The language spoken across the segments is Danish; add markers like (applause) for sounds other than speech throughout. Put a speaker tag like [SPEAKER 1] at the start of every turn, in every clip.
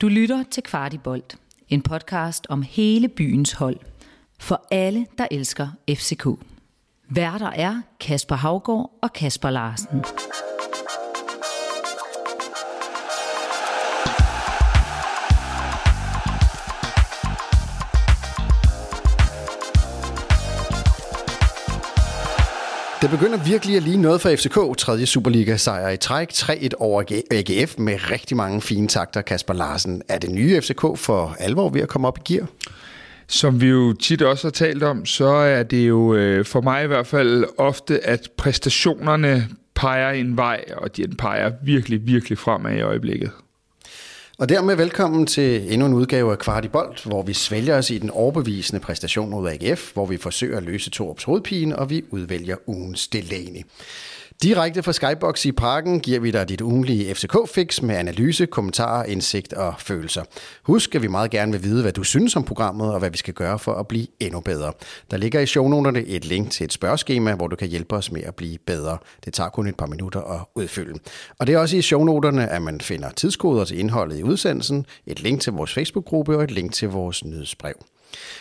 [SPEAKER 1] Du lytter til Kvartibolt, en podcast om hele byens hold. For alle, der elsker FCK. Værter er Kasper Havgård og Kasper Larsen.
[SPEAKER 2] Det begynder virkelig at ligne noget for FCK. Tredje Superliga-sejr i træk. 3-1 over AGF med rigtig mange fine takter. Kasper Larsen, er det nye FCK for alvor ved at komme op i gear?
[SPEAKER 3] Som vi jo tit også har talt om, så er det jo øh, for mig i hvert fald ofte, at præstationerne peger en vej, og de peger virkelig, virkelig fremad i øjeblikket.
[SPEAKER 2] Og dermed velkommen til endnu en udgave af Kvart i Bold, hvor vi svælger os i den overbevisende præstation mod AGF, hvor vi forsøger at løse Torps hovedpine, og vi udvælger ugens Delaney. Direkte fra Skybox i parken giver vi dig dit ugenlige FCK-fix med analyse, kommentarer, indsigt og følelser. Husk, at vi meget gerne vil vide, hvad du synes om programmet, og hvad vi skal gøre for at blive endnu bedre. Der ligger i shownoterne et link til et spørgeskema, hvor du kan hjælpe os med at blive bedre. Det tager kun et par minutter at udfylde. Og det er også i shownoterne, at man finder tidskoder til indholdet i udsendelsen, et link til vores Facebook-gruppe og et link til vores nyhedsbrev.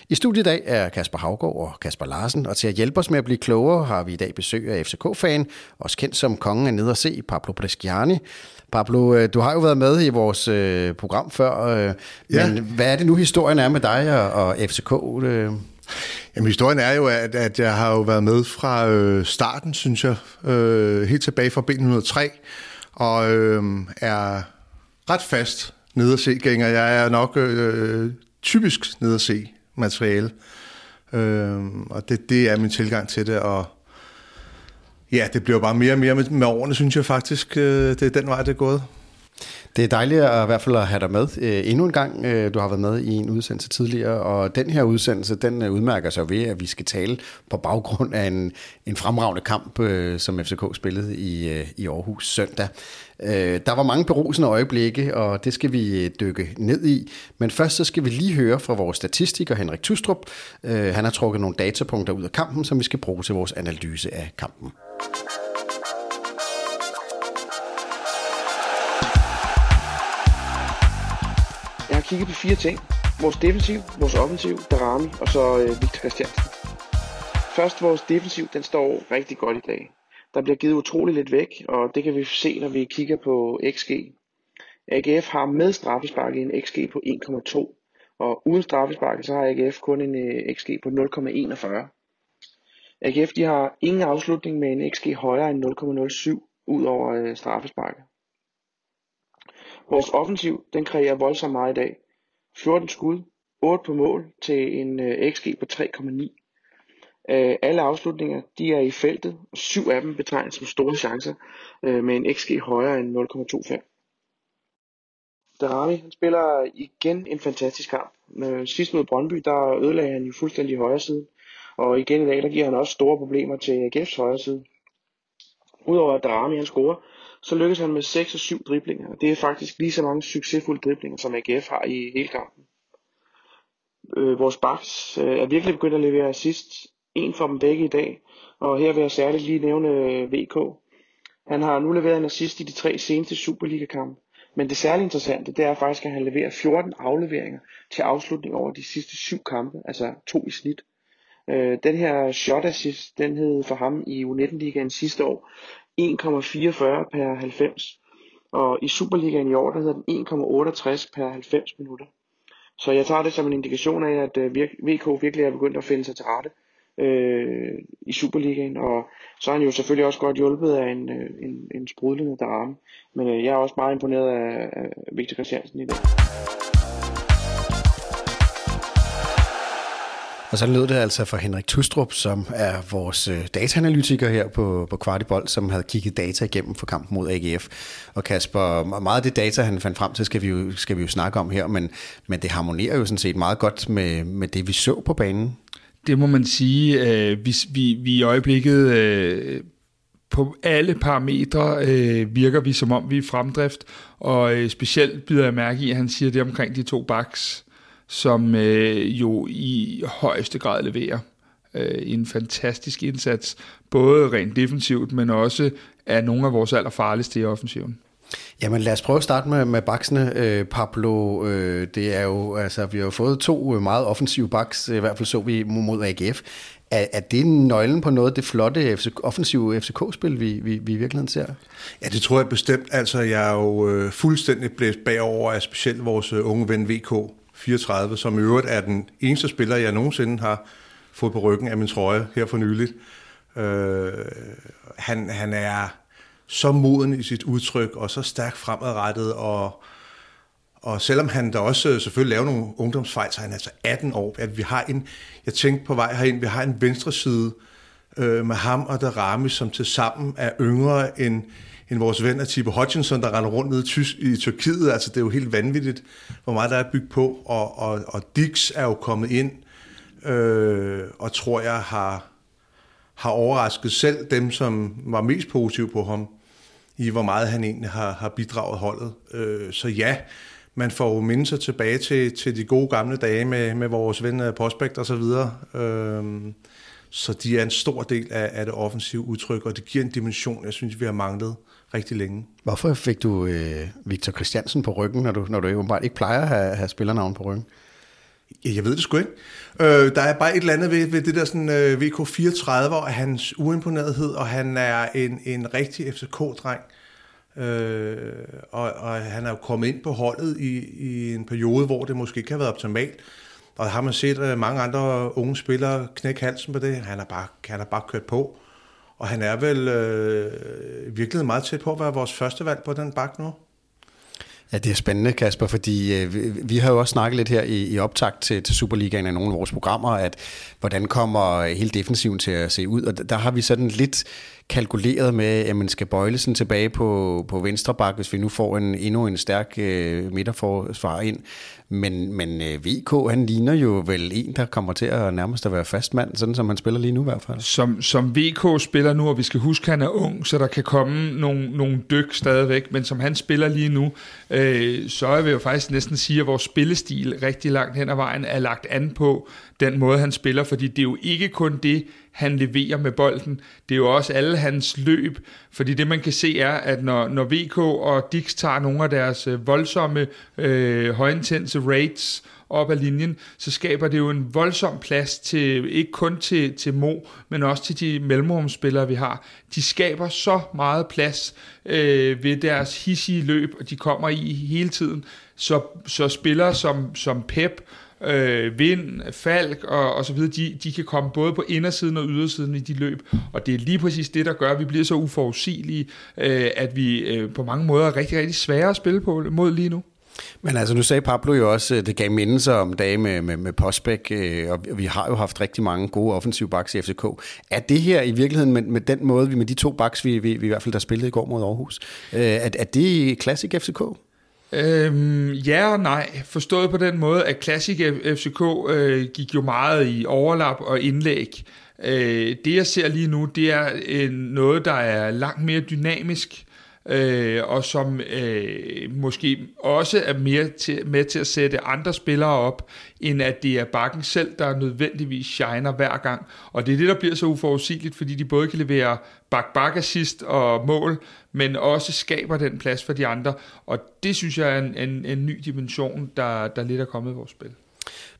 [SPEAKER 2] I studiet i dag er Kasper Havgård og Kasper Larsen, og til at hjælpe os med at blive klogere har vi i dag besøg af FCK-fan, også kendt som kongen af ned og se, Pablo Bresciani. Pablo, øh, du har jo været med i vores øh, program før, øh, ja. men hvad er det nu historien er med dig og, FCK?
[SPEAKER 4] Jamen, historien er jo, at, at jeg har jo været med fra øh, starten, synes jeg, øh, helt tilbage fra B103, og øh, er ret fast nede at se gænger. Jeg er nok øh, typisk nede at se materiale. Øh, og det, det er min tilgang til det, og ja, det bliver bare mere og mere med, med årene, synes jeg faktisk, øh, det er den vej, det er gået.
[SPEAKER 2] Det er dejligt at, i hvert fald at have dig med øh, endnu en gang. Øh, du har været med i en udsendelse tidligere, og den her udsendelse, den øh, udmærker sig ved, at vi skal tale på baggrund af en, en fremragende kamp, øh, som FCK spillede i, øh, i Aarhus søndag. Øh, der var mange berusende øjeblikke, og det skal vi øh, dykke ned i. Men først så skal vi lige høre fra vores statistiker Henrik Tustrup. Øh, han har trukket nogle datapunkter ud af kampen, som vi skal bruge til vores analyse af kampen.
[SPEAKER 5] Kigget på fire ting. Vores defensiv, vores offensiv, Darami og så øh, Victor Christiansen. Først vores defensiv, den står rigtig godt i dag. Der bliver givet utrolig lidt væk, og det kan vi se, når vi kigger på XG. AGF har med straffespark en XG på 1,2, og uden straffespark så har AGF kun en øh, XG på 0,41. AGF de har ingen afslutning med en XG højere end 0,07 ud over øh, straffesparket. Vores offensiv den kreerer voldsomt meget i dag. 14 skud, 8 på mål til en øh, XG på 3,9. Øh, alle afslutninger de er i feltet, og syv af dem betegnes som store chancer øh, med en XG højere end 0,25. Darami han spiller igen en fantastisk kamp. Øh, sidst mod Brøndby, der ødelagde han jo fuldstændig højre side. Og igen i dag, der giver han også store problemer til AGF's højre side. Udover at Darami han scorer, så lykkes han med 6 og 7 driblinger. Det er faktisk lige så mange succesfulde driblinger, som AGF har i hele kampen. Øh, vores backs øh, er virkelig begyndt at levere assist en for dem begge i dag, og her vil jeg særligt lige nævne øh, VK. Han har nu leveret en assist i de tre seneste Superliga-kampe, men det særligt interessante, det er faktisk, at han leverer 14 afleveringer til afslutning over de sidste syv kampe, altså to i snit. Øh, den her shot assist, den hed for ham i U19-ligaen sidste år 1,44 per 90, og i Superligaen i år, der hedder den 1,68 per 90 minutter. Så jeg tager det som en indikation af, at øh, VK virkelig er begyndt at finde sig til rette øh, i Superligaen, og så er han jo selvfølgelig også godt hjulpet af en, øh, en, en sprudlende derame. Men øh, jeg er også meget imponeret af, af Victor Christiansen i dag.
[SPEAKER 2] Og så lød det altså fra Henrik Tustrup, som er vores øh, dataanalytiker her på, på Kvartibold, som havde kigget data igennem for kampen mod AGF. Og Kasper, meget af det data, han fandt frem til, skal vi jo, skal vi jo snakke om her, men, men det harmonerer jo sådan set meget godt med, med det, vi så på banen.
[SPEAKER 3] Det må man sige. Øh, vi, vi, vi i øjeblikket øh, på alle parametre øh, virker vi som om vi er fremdrift, og øh, specielt bider jeg mærke i, at han siger det omkring de to backs, som øh, jo i højeste grad leverer øh, en fantastisk indsats, både rent defensivt, men også er nogle af vores allerfarligste i offensiven.
[SPEAKER 2] Jamen lad os prøve at starte med, med baksene. Øh, Pablo, øh, det er jo, altså, vi har jo fået to meget offensive baks, i hvert fald så vi mod AGF. Er, er det nøglen på noget af det flotte FC, offensive FCK-spil, vi, vi, vi i virkeligheden ser?
[SPEAKER 4] Ja, det tror jeg bestemt. Altså, jeg er jo øh, fuldstændig blæst bagover af specielt vores øh, unge ven VK 34, som i øvrigt er den eneste spiller, jeg nogensinde har fået på ryggen af min trøje her for nyligt. Øh, han, han er så moden i sit udtryk, og så stærkt fremadrettet, og, og selvom han da også selvfølgelig laver nogle ungdomsfejl, så er han altså 18 år. At vi har en, jeg tænkte på vej herind, vi har en venstre side øh, Øh, med ham og Darami, som til sammen er yngre end, end vores ven af Tibo Hutchinson, der render rundt nede i, Tysk, i Tyrkiet. Altså, det er jo helt vanvittigt, hvor meget der er bygget på. Og, og, og Dix er jo kommet ind, øh, og tror jeg har, har overrasket selv dem, som var mest positive på ham, i hvor meget han egentlig har, har bidraget holdet. Øh, så ja, man får jo minde sig tilbage til, til de gode gamle dage med, med vores ven øh, Prospect og så videre. Øh, så de er en stor del af, af det offensive udtryk, og det giver en dimension, jeg synes, vi har manglet rigtig længe.
[SPEAKER 2] Hvorfor fik du øh, Victor Christiansen på ryggen, når du, når du bare ikke plejer at have, have spillernavn på ryggen?
[SPEAKER 4] Jeg ved det sgu ikke. Øh, der er bare et eller andet ved, ved det der sådan, øh, VK34, og hans uimponerethed, og han er en, en rigtig FCK-dreng. Øh, og, og han er jo kommet ind på holdet i, i en periode, hvor det måske ikke har været optimalt. Og har man set øh, mange andre unge spillere knække halsen på det. Han har bare, han har bare kørt på. Og han er vel øh, virkelig meget tæt på at være vores første valg på den bak nu.
[SPEAKER 2] Ja, det er spændende, Kasper, fordi øh, vi, vi har jo også snakket lidt her i, i optakt til, til Superligaen af nogle af vores programmer, at hvordan kommer hele defensiven til at se ud, og der har vi sådan lidt kalkuleret med, at man skal bøjle sådan tilbage på, på venstre bak, hvis vi nu får en, endnu en stærk øh, midterforsvar ind. Men, men øh, VK, han ligner jo vel en, der kommer til at nærmest at være fastmand, sådan som han spiller lige nu i hvert fald.
[SPEAKER 3] Som, som VK spiller nu, og vi skal huske, at han er ung, så der kan komme nogle, nogle dyk stadigvæk, men som han spiller lige nu, øh, så jeg vil jo faktisk næsten sige, at vores spillestil rigtig langt hen ad vejen er lagt an på den måde, han spiller, fordi det er jo ikke kun det, han leverer med bolden. Det er jo også alle hans løb, fordi det man kan se er, at når, når VK og Dix tager nogle af deres øh, voldsomme, øh, højintense rates op ad linjen, så skaber det jo en voldsom plads til, ikke kun til, til Mo, men også til de mellemrumspillere, vi har. De skaber så meget plads øh, ved deres hissige løb, og de kommer i hele tiden. Så, så spillere som, som Pep øh, Vind, Falk og, og så videre, de, de kan komme både på indersiden og ydersiden i de løb, og det er lige præcis det, der gør, at vi bliver så uforudsigelige, øh, at vi øh, på mange måder er rigtig, rigtig svære at spille på mod lige nu.
[SPEAKER 2] Men altså, nu sagde Pablo jo også, det gav mindelser om dage med, med, med Postbæk, øh, og vi har jo haft rigtig mange gode offensive backs i FCK. Er det her i virkeligheden med, med den måde, vi med de to backs, vi, vi, vi i hvert fald der spillede i går mod Aarhus, øh, er, er det klassik FCK?
[SPEAKER 3] Øhm, ja og nej, forstået på den måde, at Classic FCK øh, gik jo meget i overlap og indlæg. Øh, det jeg ser lige nu, det er øh, noget, der er langt mere dynamisk, øh, og som øh, måske også er mere til, med til at sætte andre spillere op, end at det er bakken selv, der nødvendigvis shiner hver gang. Og det er det, der bliver så uforudsigeligt, fordi de både kan levere bak-bak assist og mål, men også skaber den plads for de andre. Og det synes jeg er en, en, en ny dimension, der, der lidt er kommet i vores spil.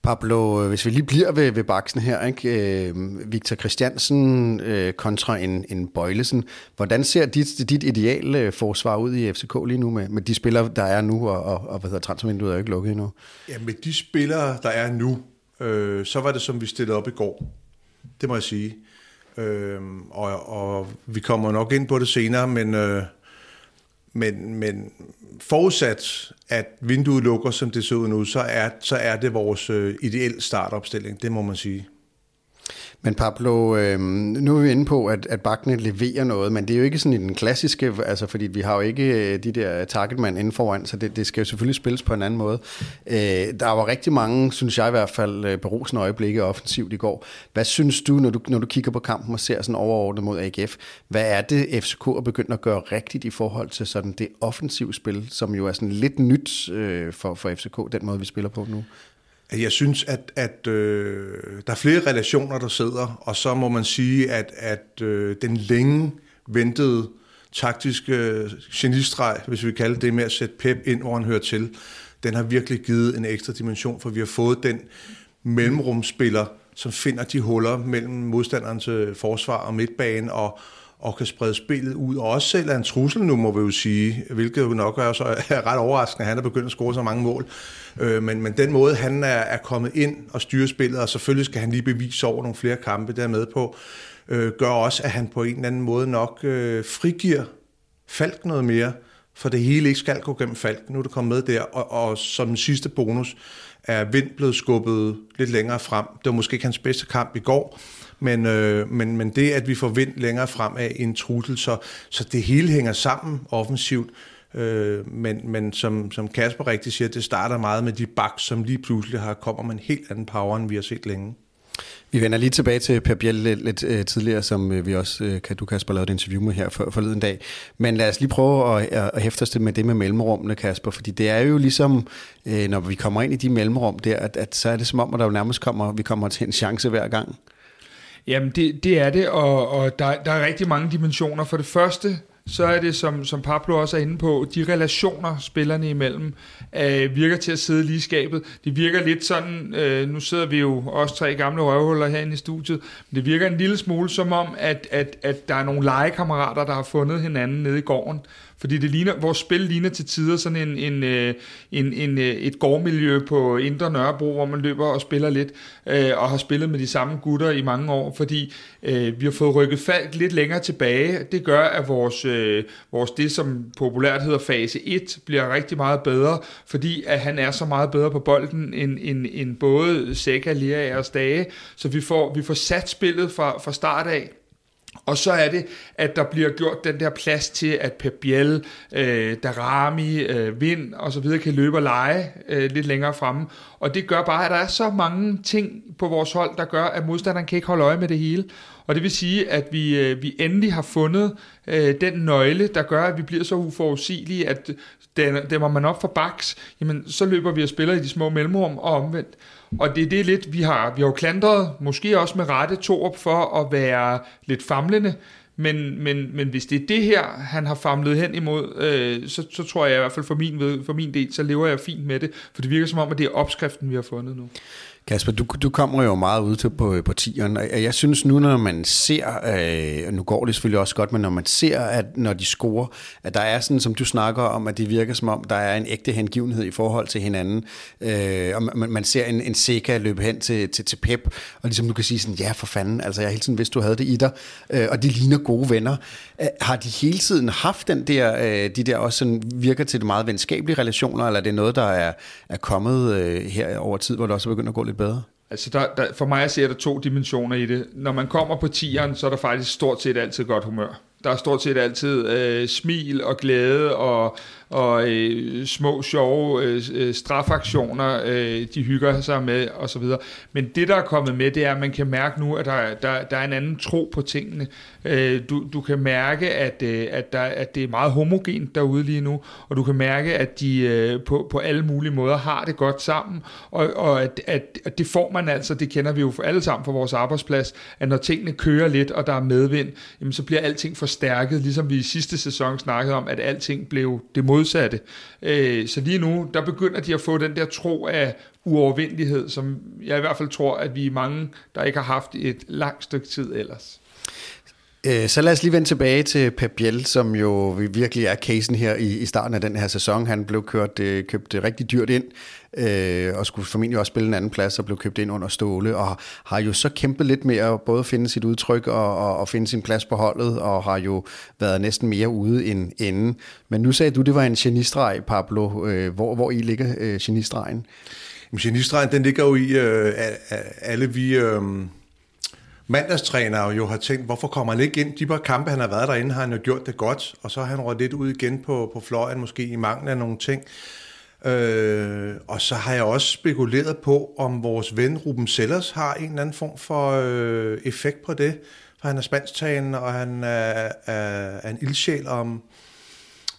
[SPEAKER 2] Pablo, øh, hvis vi lige bliver ved, ved baksen her, ikke? Øh, Victor Christiansen øh, kontra en, en Bøjlesen. Hvordan ser dit, dit ideale øh, forsvar ud i FCK lige nu med, med de spillere, der er nu, og, og, og hvad hedder transfervinduet er jo ikke lukket endnu?
[SPEAKER 4] Ja, med de spillere, der er nu, øh, så var det som vi stillede op i går. Det må jeg sige. Øh, og, og vi kommer nok ind på det senere, men, øh, men, men forudsat, at vinduet lukker, som det ser ud nu, så er, så er det vores øh, ideelle startopstilling, det må man sige.
[SPEAKER 2] Men Pablo, øh, nu er vi inde på, at, at bakkene leverer noget, men det er jo ikke sådan i den klassiske, altså fordi vi har jo ikke øh, de der targetmand inden foran, så det, det skal jo selvfølgelig spilles på en anden måde. Øh, der var rigtig mange, synes jeg i hvert fald, øh, berusende øjeblikke offensivt i går. Hvad synes du, når du, når du kigger på kampen og ser sådan overordnet mod AGF, hvad er det FCK er begyndt at gøre rigtigt i forhold til sådan det offensive spil, som jo er sådan lidt nyt øh, for, for FCK, den måde vi spiller på nu?
[SPEAKER 4] Jeg synes, at, at øh, der er flere relationer, der sidder, og så må man sige, at, at øh, den længe ventede taktiske øh, genistreg, hvis vi kalder det med at sætte Pep ind, hvor han hører til, den har virkelig givet en ekstra dimension, for vi har fået den mellemrumspiller, som finder de huller mellem modstanderens forsvar og midtbane, og, og kan sprede spillet ud, og også selv er en trussel nu, må vi jo sige, hvilket jo nok er, så er ret overraskende, at han er begyndt at score så mange mål. Øh, men, men den måde, han er, er kommet ind og styrer spillet, og selvfølgelig skal han lige bevise over nogle flere kampe, der med på, øh, gør også, at han på en eller anden måde nok øh, frigiver Falk noget mere, for det hele ikke skal gå gennem Falk. Nu er det kommet med der, og, og som sidste bonus er Vind blevet skubbet lidt længere frem. Det var måske ikke hans bedste kamp i går, men, øh, men, men det, at vi får Vind længere frem af en trussel, så, så det hele hænger sammen offensivt. Øh, men men som, som Kasper rigtig siger, det starter meget med de bak, som lige pludselig har kommer med en helt anden power, end vi har set længe.
[SPEAKER 2] Vi vender lige tilbage til Per Biel lidt, lidt øh, tidligere, som øh, vi også, øh, kan du Kasper, lavede et interview med her for, forleden dag. Men lad os lige prøve at, at, at hæfte os med det med mellemrummene, Kasper, fordi det er jo ligesom, uh, når vi kommer ind i de mellemrum der, at, at så er det som om, at der jo nærmest kommer, vi kommer til en chance hver gang.
[SPEAKER 3] Jamen, det, det er det, og, og der, der er rigtig mange dimensioner. For det første, så er det, som, som Pablo også er inde på, de relationer, spillerne imellem, øh, virker til at sidde lige i skabet. Det virker lidt sådan, øh, nu sidder vi jo også tre gamle røvhuller herinde i studiet, men det virker en lille smule som om, at, at, at der er nogle legekammerater, der har fundet hinanden nede i gården. Fordi det ligner, vores spil ligner til tider sådan en, en, øh, en, en, øh, et gårdmiljø på Indre Nørrebro, hvor man løber og spiller lidt, øh, og har spillet med de samme gutter i mange år, fordi øh, vi har fået rykket Falk lidt længere tilbage. Det gør, at vores, øh, vores det, som populært hedder fase 1, bliver rigtig meget bedre, fordi at han er så meget bedre på bolden end, end, end både Seca, Lea og Stage, så vi får, vi får sat spillet fra, fra start af, og så er det, at der bliver gjort den der plads til, at Pep Biel, øh, Darami, øh, Vind og så videre kan løbe og lege øh, lidt længere fremme. Og det gør bare, at der er så mange ting på vores hold, der gør, at modstanderen kan ikke holde øje med det hele. Og det vil sige, at vi, øh, vi endelig har fundet øh, den nøgle, der gør, at vi bliver så uforudsigelige, at dæmmer man op for baks, jamen så løber vi og spiller i de små mellemrum og omvendt. Og det er det lidt, vi har, vi har jo klandret, måske også med rette Torup for at være lidt famlende, men, men, men hvis det er det her, han har famlet hen imod, øh, så, så tror jeg i hvert fald for min, for min del, så lever jeg fint med det, for det virker som om, at det er opskriften, vi har fundet nu.
[SPEAKER 2] Kasper, du, du kommer jo meget ud til på, på tieren, og jeg synes nu, når man ser, øh, nu går det selvfølgelig også godt, men når man ser, at når de scorer, at der er sådan, som du snakker om, at det virker som om, der er en ægte hengivenhed i forhold til hinanden, øh, og man, man ser en, en Seca løbe hen til, til, til Pep, og ligesom du kan sige sådan, ja for fanden, altså jeg hele tiden vidste, du havde det i dig, øh, og de ligner gode venner. Øh, har de hele tiden haft den der, øh, de der også sådan virker til det meget venskabelige relationer, eller er det noget, der er, er kommet øh, her over tid, hvor det også er begyndt at gå lidt bedre?
[SPEAKER 3] Altså der, der, for mig ser der to dimensioner i det. Når man kommer på tieren, så er der faktisk stort set altid godt humør. Der er stort set altid øh, smil og glæde og, og øh, små sjove øh, strafaktioner, øh, de hygger sig med og så videre. Men det, der er kommet med, det er, at man kan mærke nu, at der, der, der er en anden tro på tingene. Øh, du, du kan mærke, at, øh, at, der, at det er meget homogent derude lige nu, og du kan mærke, at de øh, på, på alle mulige måder har det godt sammen, og, og at, at, at det får man altså, det kender vi jo alle sammen fra vores arbejdsplads, at når tingene kører lidt, og der er medvind, jamen, så bliver alting forstærket, ligesom vi i sidste sæson snakkede om, at alting blev det modsatte. Øh, så lige nu, der begynder de at få den der tro af uovervindelighed, som jeg i hvert fald tror, at vi er mange, der ikke har haft et langt stykke tid ellers.
[SPEAKER 2] Øh, så lad os lige vende tilbage til Pep Biel, som jo virkelig er casen her i, i starten af den her sæson. Han blev kørt, øh, købt rigtig dyrt ind, øh, og skulle formentlig også spille en anden plads, og blev købt ind under Ståle, og har jo så kæmpet lidt med at både finde sit udtryk og, og, og finde sin plads på holdet, og har jo været næsten mere ude end inden. Men nu sagde du, det var en genistreg, Pablo. Øh, hvor, hvor I ligger øh, genistregen?
[SPEAKER 4] genistregen, den ligger jo i øh, alle vi... Øh mandagstræner jo har tænkt, hvorfor kommer han ikke ind? De par kampe, han har været derinde, har han jo gjort det godt, og så har han råd lidt ud igen på, på fløjen, måske i mangel af nogle ting. Øh, og så har jeg også spekuleret på, om vores ven Ruben Sellers har en eller anden form for øh, effekt på det, for han er spansktalende, og han er, er, er en ildsjæl om...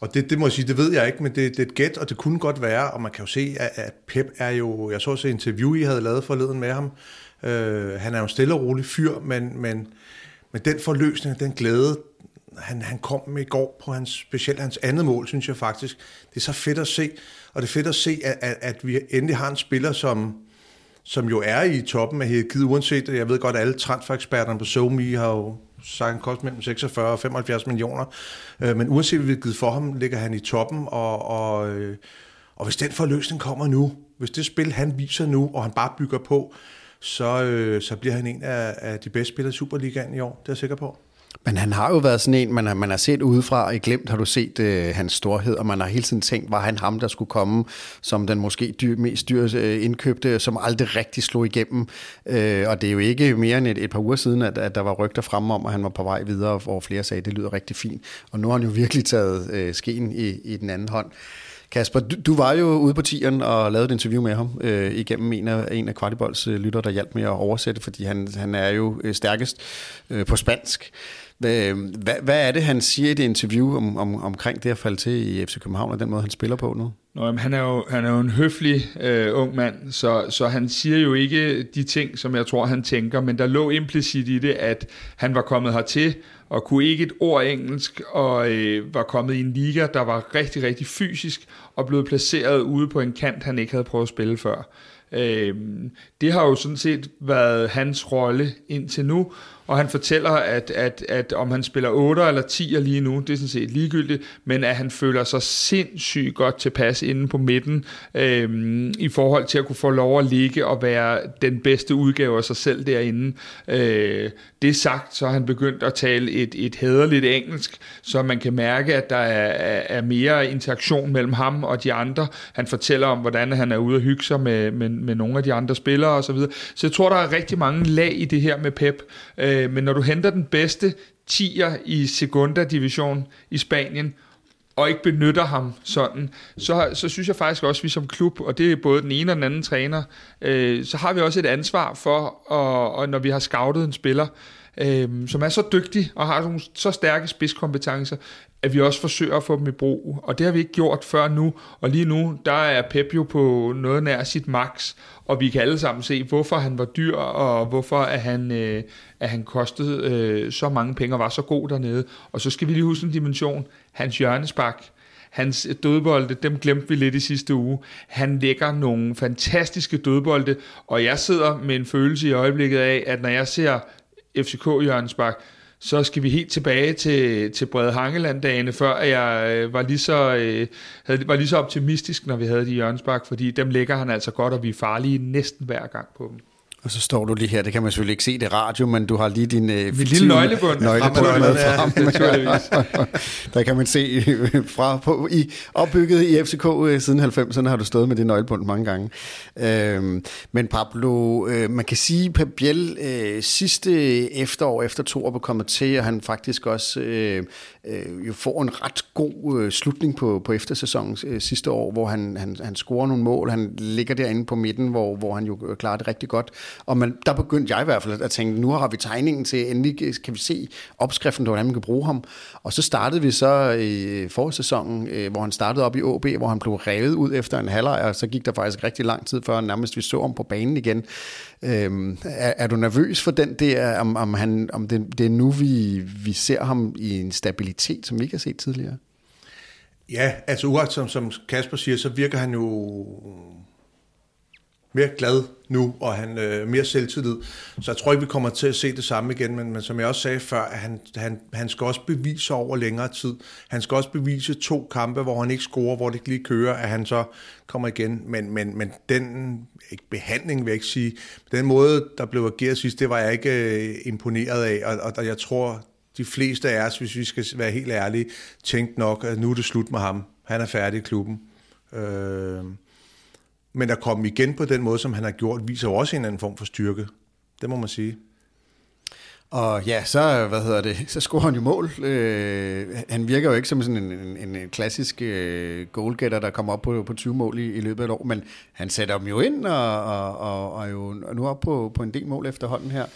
[SPEAKER 4] Og det, det må jeg sige, det ved jeg ikke, men det, det er et gæt, og det kunne godt være, og man kan jo se, at, at Pep er jo, jeg så også et interview, I havde lavet forleden med ham, Øh, han er jo en stille og rolig fyr, men, men, men den forløsning, den glæde, han, han kom med i går på hans, specielt hans andet mål, synes jeg faktisk. Det er så fedt at se, og det er fedt at se, at, at, at vi endelig har en spiller, som, som jo er i toppen af hierarkiet, uanset, jeg ved godt, at alle transfereksperterne på SoMe har jo sagt, han koster mellem 46 og 75 millioner, øh, men uanset hvad vi har givet for ham, ligger han i toppen, og, og, øh, og hvis den forløsning kommer nu, hvis det spil, han viser nu, og han bare bygger på, så, øh, så bliver han en af, af de bedste spillere i Superligaen i år, det er jeg sikker på.
[SPEAKER 2] Men han har jo været sådan en, man har, man har set udefra, i glemt har du set øh, hans storhed, og man har hele tiden tænkt, var han ham, der skulle komme som den måske dyr, mest dyre øh, indkøbte, som aldrig rigtig slog igennem. Øh, og det er jo ikke mere end et, et par uger siden, at, at der var rygter frem om, at han var på vej videre, hvor flere sagde, at det lyder rigtig fint. Og nu har han jo virkelig taget øh, skeen i, i den anden hånd. Kasper, du, du var jo ude på tieren og lavede et interview med ham øh, igennem en af, en af Kvartibolds øh, lytter, der hjalp med at oversætte, fordi han, han er jo øh, stærkest øh, på spansk. Hvad, øhm, hvad, hvad er det, han siger i det interview om, om, omkring det at falde til i FC København, og den måde, han spiller på nu?
[SPEAKER 3] Nå, jamen, han, er jo, han er jo en høflig øh, ung mand, så, så han siger jo ikke de ting, som jeg tror, han tænker, men der lå implicit i det, at han var kommet hertil og kunne ikke et ord engelsk, og øh, var kommet i en liga, der var rigtig, rigtig fysisk, og blevet placeret ude på en kant, han ikke havde prøvet at spille før. Øh, det har jo sådan set været hans rolle indtil nu, og han fortæller, at, at, at om han spiller 8 eller 10 lige nu, det er sådan set ligegyldigt, men at han føler sig sindssygt godt tilpas inde på midten, øh, i forhold til at kunne få lov at ligge og være den bedste udgave af sig selv derinde. Øh, det sagt, så har han begyndt at tale et, et hederligt engelsk, så man kan mærke, at der er, er mere interaktion mellem ham og de andre. Han fortæller om, hvordan han er ude og hygge sig med, med, med nogle af de andre spillere osv. Så, så jeg tror, der er rigtig mange lag i det her med Pep. Øh, Øh, men når du henter den bedste tier i Segunda Division i Spanien, og ikke benytter ham sådan, så, så synes jeg faktisk også, at vi som klub, og det er både den ene og den anden træner, øh, så har vi også et ansvar for, og, og når vi har scoutet en spiller, øh, som er så dygtig og har nogle så stærke spidskompetencer, at vi også forsøger at få dem i brug. Og det har vi ikke gjort før nu. Og lige nu, der er Pep jo på noget nær sit max. Og vi kan alle sammen se, hvorfor han var dyr, og hvorfor at han, øh, at han kostede øh, så mange penge og var så god dernede. Og så skal vi lige huske en dimension. Hans hjørnespark, hans dødbolde, dem glemte vi lidt i sidste uge. Han lægger nogle fantastiske dødbolde, og jeg sidder med en følelse i øjeblikket af, at når jeg ser FCK hjørnespark, så skal vi helt tilbage til, til Brede Hangeland-dagene, før jeg øh, var, lige så, øh, havde, var lige så optimistisk, når vi havde de hjørnespark, fordi dem lægger han altså godt, og vi er farlige næsten hver gang på dem.
[SPEAKER 2] Og så står du lige her, det kan man selvfølgelig ikke se det radio, men du har lige din øh,
[SPEAKER 3] lille nøglebund.
[SPEAKER 2] nøglebund med frem. (laughs) Der kan man se øh, fra på, i, opbygget i FCK øh, siden 90'erne har du stået med det nøglebund mange gange. Øhm, men Pablo, øh, man kan sige, at Biel øh, sidste efterår efter to år kommet til, og han faktisk også øh, øh, jo får en ret god øh, slutning på, på eftersæsonen øh, sidste år, hvor han, han, han scorer nogle mål. Han ligger derinde på midten, hvor, hvor han jo klarer det rigtig godt. Og man, der begyndte jeg i hvert fald at tænke, nu har vi tegningen til, endelig kan vi se opskriften på, hvordan man kan bruge ham. Og så startede vi så øh, i forårssæsonen, øh, hvor han startede op i AB, hvor han blev revet ud efter en halvleg, og så gik der faktisk rigtig lang tid, før nærmest vi så ham på banen igen. Øhm, er, er du nervøs for den der, om, om, han, om det, det er nu, vi, vi ser ham i en stabilitet, som vi ikke har set tidligere?
[SPEAKER 4] Ja, altså uret som, som Kasper siger, så virker han jo mere glad nu, og han øh, mere selvtillid. Så jeg tror ikke, vi kommer til at se det samme igen, men, men som jeg også sagde før, at han, han, han skal også bevise over længere tid. Han skal også bevise to kampe, hvor han ikke scorer, hvor det ikke lige kører, at han så kommer igen. Men, men, men den ikke behandling, vil jeg ikke sige, den måde, der blev ageret sidst, det var jeg ikke øh, imponeret af, og, og, og jeg tror, de fleste af os, hvis vi skal være helt ærlige, tænkte nok, at nu er det slut med ham. Han er færdig i klubben. Øh, men at komme igen på den måde, som han har gjort, viser jo også en anden form for styrke. Det må man sige.
[SPEAKER 2] Og ja, så, hvad hedder det, (laughs) så scorer han jo mål. Øh, han virker jo ikke som sådan en, en, en klassisk øh, goalgetter, der kommer op på, på 20 mål i, i løbet af et år, men han sætter dem jo ind, og, og, og, og jo jo nu op på, på en del mål efterhånden her.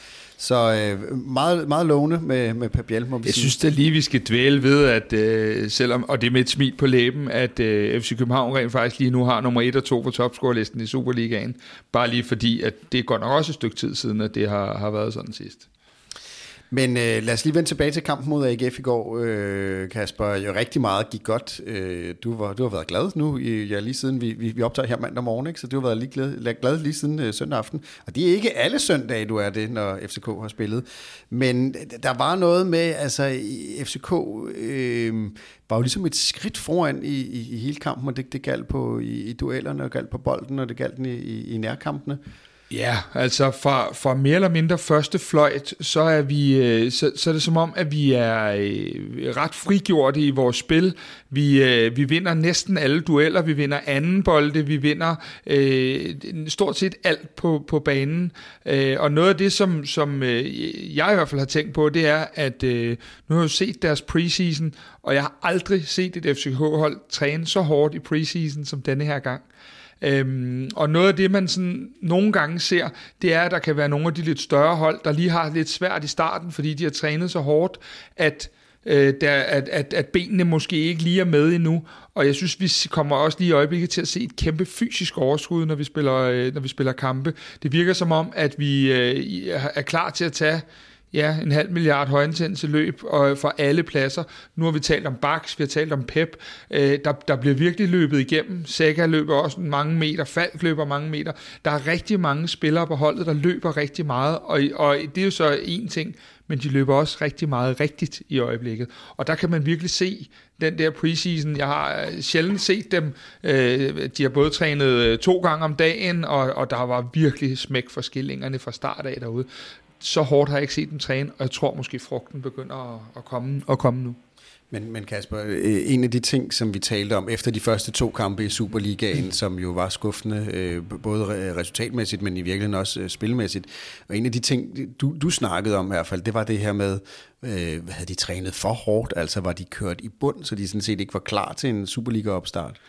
[SPEAKER 2] Så øh, meget, meget lovende med, med Pep Biel, må vi
[SPEAKER 3] Jeg
[SPEAKER 2] sige.
[SPEAKER 3] synes da lige, vi skal dvæle ved, at øh, selvom, og det er med et smil på læben, at øh, FC København rent faktisk lige nu har nummer 1 og 2 på topscorelisten i Superligaen. Bare lige fordi, at det er godt nok også et stykke tid siden, at det har, har været sådan sidst.
[SPEAKER 2] Men øh, lad os lige vende tilbage til kampen mod AGF i går, øh, Kasper. Jo rigtig meget gik godt. Øh, du, var, du har været glad nu, i, ja, lige siden vi, vi, vi optager her mandag morgen, ikke? så du har været lige glad, glad lige siden øh, søndag aften. Og det er ikke alle søndage, du er det, når FCK har spillet. Men der var noget med, altså FCK øh, var jo ligesom et skridt foran i, i, i hele kampen, og det, det galt på i, i duellerne, og galt på bolden, og det galt i, i, i nærkampene.
[SPEAKER 3] Ja, altså fra, fra mere eller mindre første fløjt, så er, vi, øh, så, så er det som om, at vi er øh, ret frigjorte i vores spil. Vi, øh, vi vinder næsten alle dueller, vi vinder anden bolde, vi vinder øh, stort set alt på, på banen. Og noget af det, som, som jeg i hvert fald har tænkt på, det er, at øh, nu har jeg jo set deres preseason, og jeg har aldrig set et FCK-hold træne så hårdt i preseason som denne her gang. Øhm, og noget af det, man sådan nogle gange ser, det er, at der kan være nogle af de lidt større hold, der lige har lidt svært i starten, fordi de har trænet så hårdt, at øh, der, at, at, at benene måske ikke lige er med endnu. Og jeg synes, vi kommer også lige i øjeblikket til at se et kæmpe fysisk overskud, når vi spiller, øh, når vi spiller kampe. Det virker som om, at vi øh, er klar til at tage ja, en halv milliard højintense løb og øh, for alle pladser. Nu har vi talt om Bax, vi har talt om Pep. Øh, der, der bliver virkelig løbet igennem. Sega løber også mange meter, Falk løber mange meter. Der er rigtig mange spillere på holdet, der løber rigtig meget, og, og det er jo så en ting, men de løber også rigtig meget rigtigt i øjeblikket. Og der kan man virkelig se den der preseason. Jeg har øh, sjældent set dem. Øh, de har både trænet øh, to gange om dagen, og, og der var virkelig smæk for skillingerne fra start af derude så hårdt har jeg ikke set dem træne, og jeg tror måske frugten begynder at, at, komme, at komme nu.
[SPEAKER 2] Men, men Kasper, øh, en af de ting, som vi talte om efter de første to kampe i Superligaen, (clears throat) som jo var skuffende, øh, både resultatmæssigt, men i virkeligheden også øh, spilmæssigt, og en af de ting, du, du snakkede om i hvert fald, det var det her med, øh, havde de trænet for hårdt, altså var de kørt i bund, så de sådan set ikke var klar til en Superliga-opstart?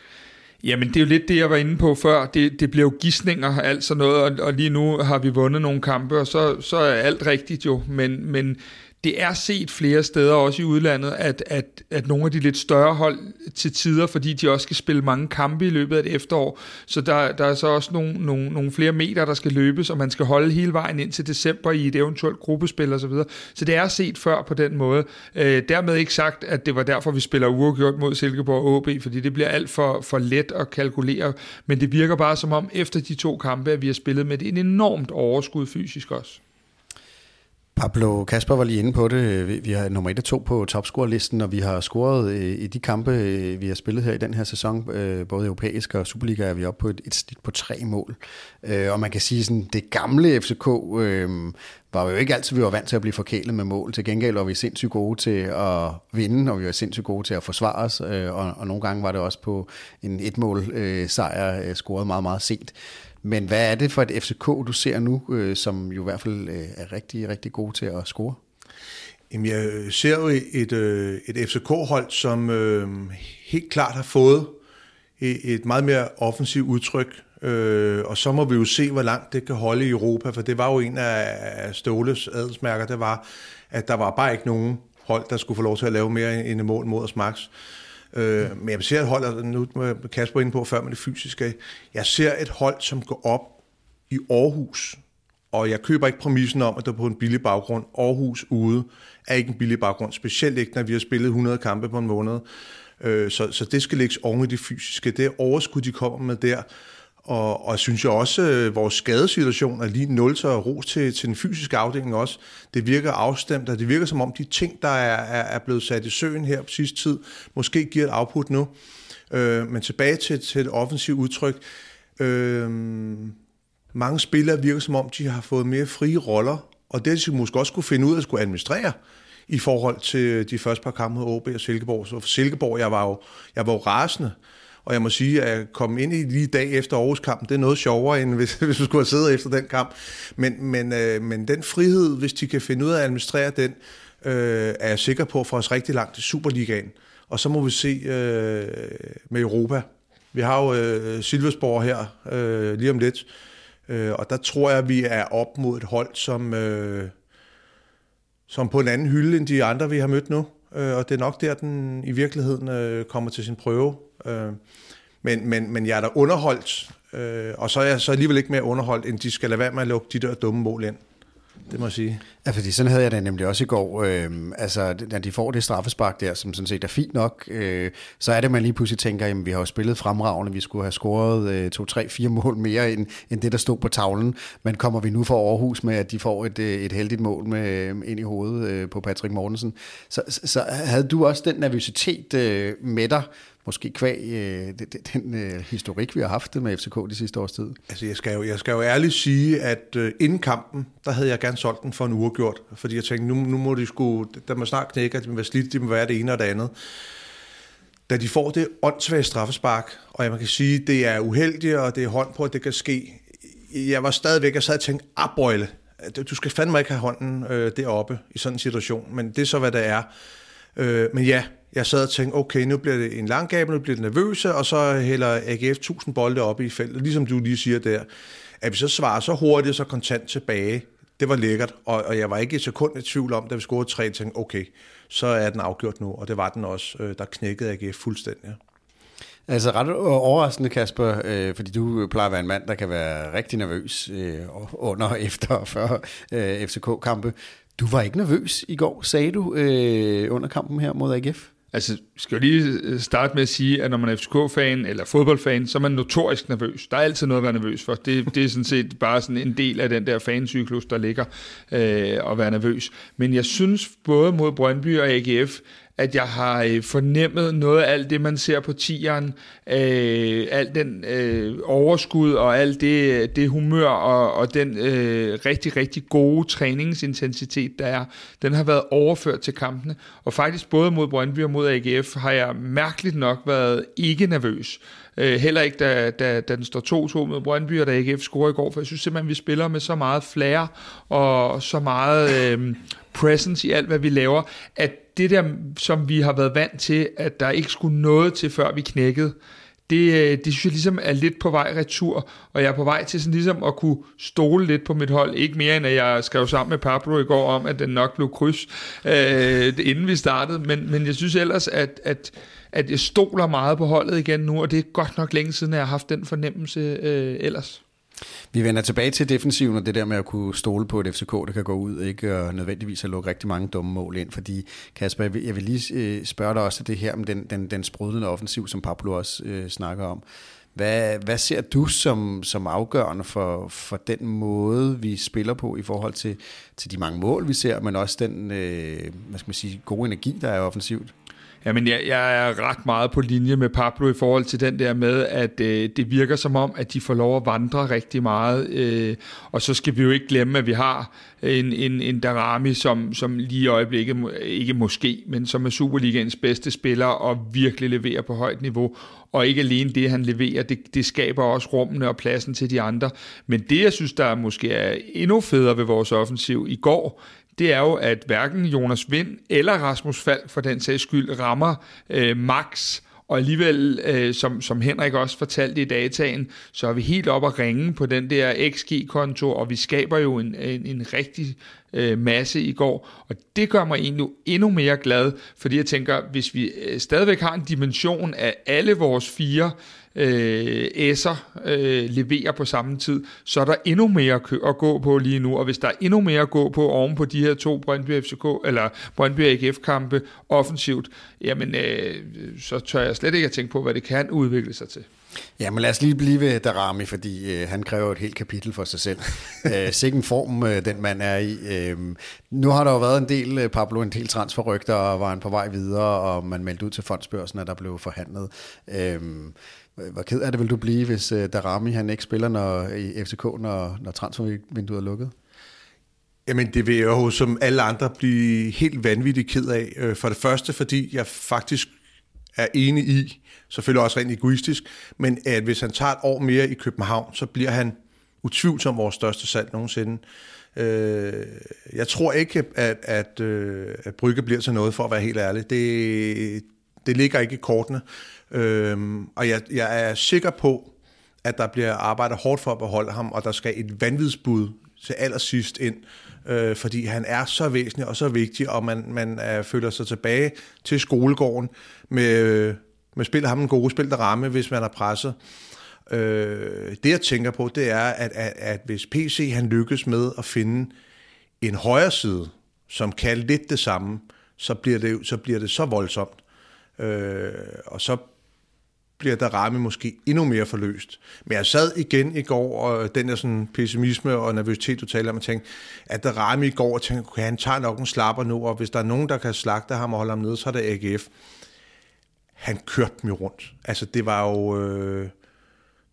[SPEAKER 3] Jamen, det er jo lidt det, jeg var inde på før. Det, det bliver jo gissninger, alt sådan noget, og, og lige nu har vi vundet nogle kampe, og så, så er alt rigtigt jo. Men, men det er set flere steder, også i udlandet, at, at, at nogle af de lidt større hold til tider, fordi de også skal spille mange kampe i løbet af et efterår, så der, der er så også nogle, nogle, nogle flere meter, der skal løbes, og man skal holde hele vejen ind til december i et eventuelt gruppespil osv. Så, så det er set før på den måde. Øh, dermed ikke sagt, at det var derfor, vi spiller uafgjort mod Silkeborg AB, fordi det bliver alt for, for let at kalkulere, men det virker bare som om, efter de to kampe, at vi har spillet med et enormt overskud fysisk også.
[SPEAKER 2] Pablo Kasper var lige inde på det. Vi har nummer 1 og 2 på topscorerlisten, og vi har scoret øh, i de kampe, øh, vi har spillet her i den her sæson, øh, både europæisk og Superliga, er vi oppe på et, et snit på tre mål. Og man kan sige, sådan det gamle FCK var jo ikke altid, vi var vant til at blive forkælet med mål. Til gengæld var vi sindssygt gode til at vinde, og vi var sindssygt gode til at forsvare os, og, og nogle gange var det også på en et-mål sejr scoret meget, meget sent. Men hvad er det for et FCK, du ser nu, øh, som jo i hvert fald øh, er rigtig, rigtig god til at score?
[SPEAKER 4] Jamen, jeg ser jo et, øh, et FCK-hold, som øh, helt klart har fået et meget mere offensivt udtryk, øh, og så må vi jo se, hvor langt det kan holde i Europa, for det var jo en af Ståles adelsmærker, det var, at der var bare ikke nogen hold, der skulle få lov til at lave mere end et mål mod os max. Øh, men jeg ser et hold, og nu med Kasper ind på før med det fysiske, jeg ser et hold, som går op i Aarhus, og jeg køber ikke præmissen om, at der på en billig baggrund. Aarhus ude er ikke en billig baggrund, specielt ikke, når vi har spillet 100 kampe på en måned. Øh, så, så det skal lægges oven i det fysiske. Det overskud, de kommer med der, og, og synes jeg også, at øh, vores skadesituation er lige nul, så ros til, til den fysiske afdeling også. Det virker afstemt, og det virker som om de ting, der er, er, er blevet sat i søen her på sidste tid, måske giver et output nu. Øh, men tilbage til, til et offensivt udtryk. Øh, mange spillere virker som om, de har fået mere frie roller, og det de måske også kunne finde ud af at skulle administrere i forhold til de første par kampe mod OB og Silkeborg. Så for Silkeborg, jeg var jo, jeg var jo rasende, og jeg må sige, at komme ind i lige dag efter Aarhus kamp, det er noget sjovere, end hvis, (laughs) hvis du skulle have siddet efter den kamp. Men, men, øh, men den frihed, hvis de kan finde ud af at administrere den, øh, er jeg sikker på for os rigtig langt i Superligaen. Og så må vi se øh, med Europa. Vi har jo øh, Silversborg her øh, lige om lidt, øh, og der tror jeg, at vi er op mod et hold, som, øh, som på en anden hylde end de andre, vi har mødt nu. Øh, og det er nok der, den i virkeligheden øh, kommer til sin prøve. Øh, men, men, men jeg er da underholdt, øh, og så er jeg så alligevel ikke mere underholdt, end de skal lade være med at lukke de der dumme mål ind det må jeg sige.
[SPEAKER 2] Ja, fordi sådan havde jeg det nemlig også i går. Øh, altså, når de får det straffespark der, som sådan set er fint nok, øh, så er det, man lige pludselig tænker, jamen vi har jo spillet fremragende, vi skulle have scoret øh, to, tre, fire mål mere end, end det, der stod på tavlen. Men kommer vi nu for Aarhus med, at de får et, øh, et heldigt mål med øh, ind i hovedet øh, på Patrick Mortensen, så, så havde du også den nervøsitet øh, med dig, måske kvæg øh, den øh, historik, vi har haft med FCK de sidste års tid?
[SPEAKER 4] Altså, jeg skal jo, jeg skal jo ærligt sige, at øh, inden kampen, der havde jeg gerne solgt den for en uge gjort, fordi jeg tænkte, nu, nu må de sgu, der må snart knække, at de må være slidt, de må være det ene og det andet. Da de får det åndssvage straffespark, og jeg man kan sige, det er uheldigt, og det er hånd på, at det kan ske. Jeg var stadigvæk, jeg sad og tænkte, ah, abøjle, du skal fandme ikke have hånden øh, deroppe i sådan en situation, men det er så, hvad det er. Øh, men ja, jeg sad og tænkte, okay, nu bliver det en lang gab, nu bliver det nervøse, og så hælder AGF 1000 bolde op i feltet, ligesom du lige siger der. At vi så svarer så hurtigt, så kontant tilbage, det var lækkert, og, og jeg var ikke et sekund i tvivl om, da vi scorede tre, tænkte, okay, så er den afgjort nu, og det var den også. Øh, der knækkede AGF fuldstændig.
[SPEAKER 2] Altså ret overraskende, Kasper, øh, fordi du plejer at være en mand, der kan være rigtig nervøs øh, under, efter og før øh, FCK-kampe. Du var ikke nervøs i går, sagde du, øh, under kampen her mod AGF?
[SPEAKER 3] Altså, skal jeg lige øh, starte med at sige, at når man er FCK-fan eller fodboldfan, så er man notorisk nervøs. Der er altid noget at være nervøs for. Det, det er sådan set bare sådan en del af den der fancyklus, der ligger øh, at være nervøs. Men jeg synes både mod Brøndby og AGF, at jeg har øh, fornemmet noget af alt det, man ser på tieren, øh, alt den øh, overskud og alt det, det humør og, og den øh, rigtig, rigtig gode træningsintensitet, der er, den har været overført til kampene. Og faktisk både mod Brøndby og mod AGF har jeg mærkeligt nok været ikke nervøs. Øh, heller ikke, da, da, da den står 2-2 med Brøndby, og da AGF scorer i går, for jeg synes simpelthen, vi spiller med så meget flair og så meget øh, presence i alt, hvad vi laver, at det der, som vi har været vant til, at der ikke skulle noget til, før vi knækkede, det, øh, det synes jeg ligesom er lidt på vej retur, og jeg er på vej til sådan ligesom at kunne stole lidt på mit hold. Ikke mere end at jeg skrev sammen med Pablo i går om, at den nok blev kryds, øh, inden vi startede, men, men jeg synes ellers, at, at, at jeg stoler meget på holdet igen nu, og det er godt nok længe siden, at jeg har haft den fornemmelse øh, ellers.
[SPEAKER 2] Vi vender tilbage til defensiven og det der med at kunne stole på et FCK, der kan gå ud ikke og nødvendigvis at lukke rigtig mange dumme mål ind. Fordi Kasper, jeg vil, jeg vil lige øh, spørge dig også til det her om den, den, den sprudlende offensiv, som Pablo også øh, snakker om. Hvad, hvad ser du som, som afgørende for, for den måde, vi spiller på i forhold til, til de mange mål, vi ser, men også den øh, hvad skal man sige, gode energi, der er offensivt?
[SPEAKER 3] Jamen, jeg, jeg er ret meget på linje med Pablo i forhold til den der med, at øh, det virker som om, at de får lov at vandre rigtig meget. Øh, og så skal vi jo ikke glemme, at vi har en, en, en Darami, som, som lige i øjeblikket, ikke måske, men som er Superligaens bedste spiller og virkelig leverer på højt niveau. Og ikke alene det, han leverer, det, det skaber også rummene og pladsen til de andre. Men det, jeg synes, der måske er endnu federe ved vores offensiv i går, det er jo, at hverken Jonas Vind eller Rasmus Falk for den sags skyld rammer øh, max, og alligevel, øh, som, som Henrik også fortalte i dataen, så er vi helt op at ringe på den der XG-konto, og vi skaber jo en, en, en rigtig øh, masse i går, og det gør mig endnu, endnu mere glad, fordi jeg tænker, hvis vi øh, stadigvæk har en dimension af alle vores fire øh, S'er øh, leverer på samme tid, så er der endnu mere at gå på lige nu, og hvis der er endnu mere at gå på oven på de her to Brøndby FCK, eller Brøndby AGF-kampe offensivt, jamen øh, så tør jeg slet ikke at tænke på, hvad det kan udvikle sig til.
[SPEAKER 2] Ja, men lad os lige blive ved Darami, fordi øh, han kræver et helt kapitel for sig selv. (laughs) øh, sikken form, øh, den mand er i. Øh, nu har der jo været en del, øh, Pablo, en del transferrygter, og var han på vej videre, og man meldte ud til fondsbørsen, at der blev forhandlet. Øh, hvor ked er det vil du blive, hvis uh, Darami han ikke spiller når, i FCK, når, når transfervinduet er lukket?
[SPEAKER 4] Jamen det vil jeg jo som alle andre blive helt vanvittigt ked af. Øh, for det første, fordi jeg faktisk er enig i, selvfølgelig også rent egoistisk, men at hvis han tager et år mere i København, så bliver han utvivlsomt vores største salg nogensinde. Øh, jeg tror ikke, at, at, øh, at Brygge bliver til noget, for at være helt ærlig. Det, det ligger ikke i kortene. Øhm, og jeg, jeg er sikker på, at der bliver arbejdet hårdt for at beholde ham, og der skal et vanvidsbud til allersidst ind, øh, fordi han er så væsentlig og så vigtig, og man, man er, føler sig tilbage til skolegården med, øh, med spil ham en god spil der ramme, hvis man er presset. Øh, det jeg tænker på, det er, at, at, at hvis PC han lykkes med at finde en højre side, som kan lidt det samme, så bliver det så, bliver det så voldsomt. Øh, og så bliver der ramme måske endnu mere forløst. Men jeg sad igen i går, og den der sådan pessimisme og nervøsitet, du taler om, og tænkte, at der ramme i går, og tænkte, okay, han tager nok en slapper nu, og hvis der er nogen, der kan slagte ham og holde ham nede, så er det AGF. Han kørte dem jo rundt. Altså, det var jo... Øh,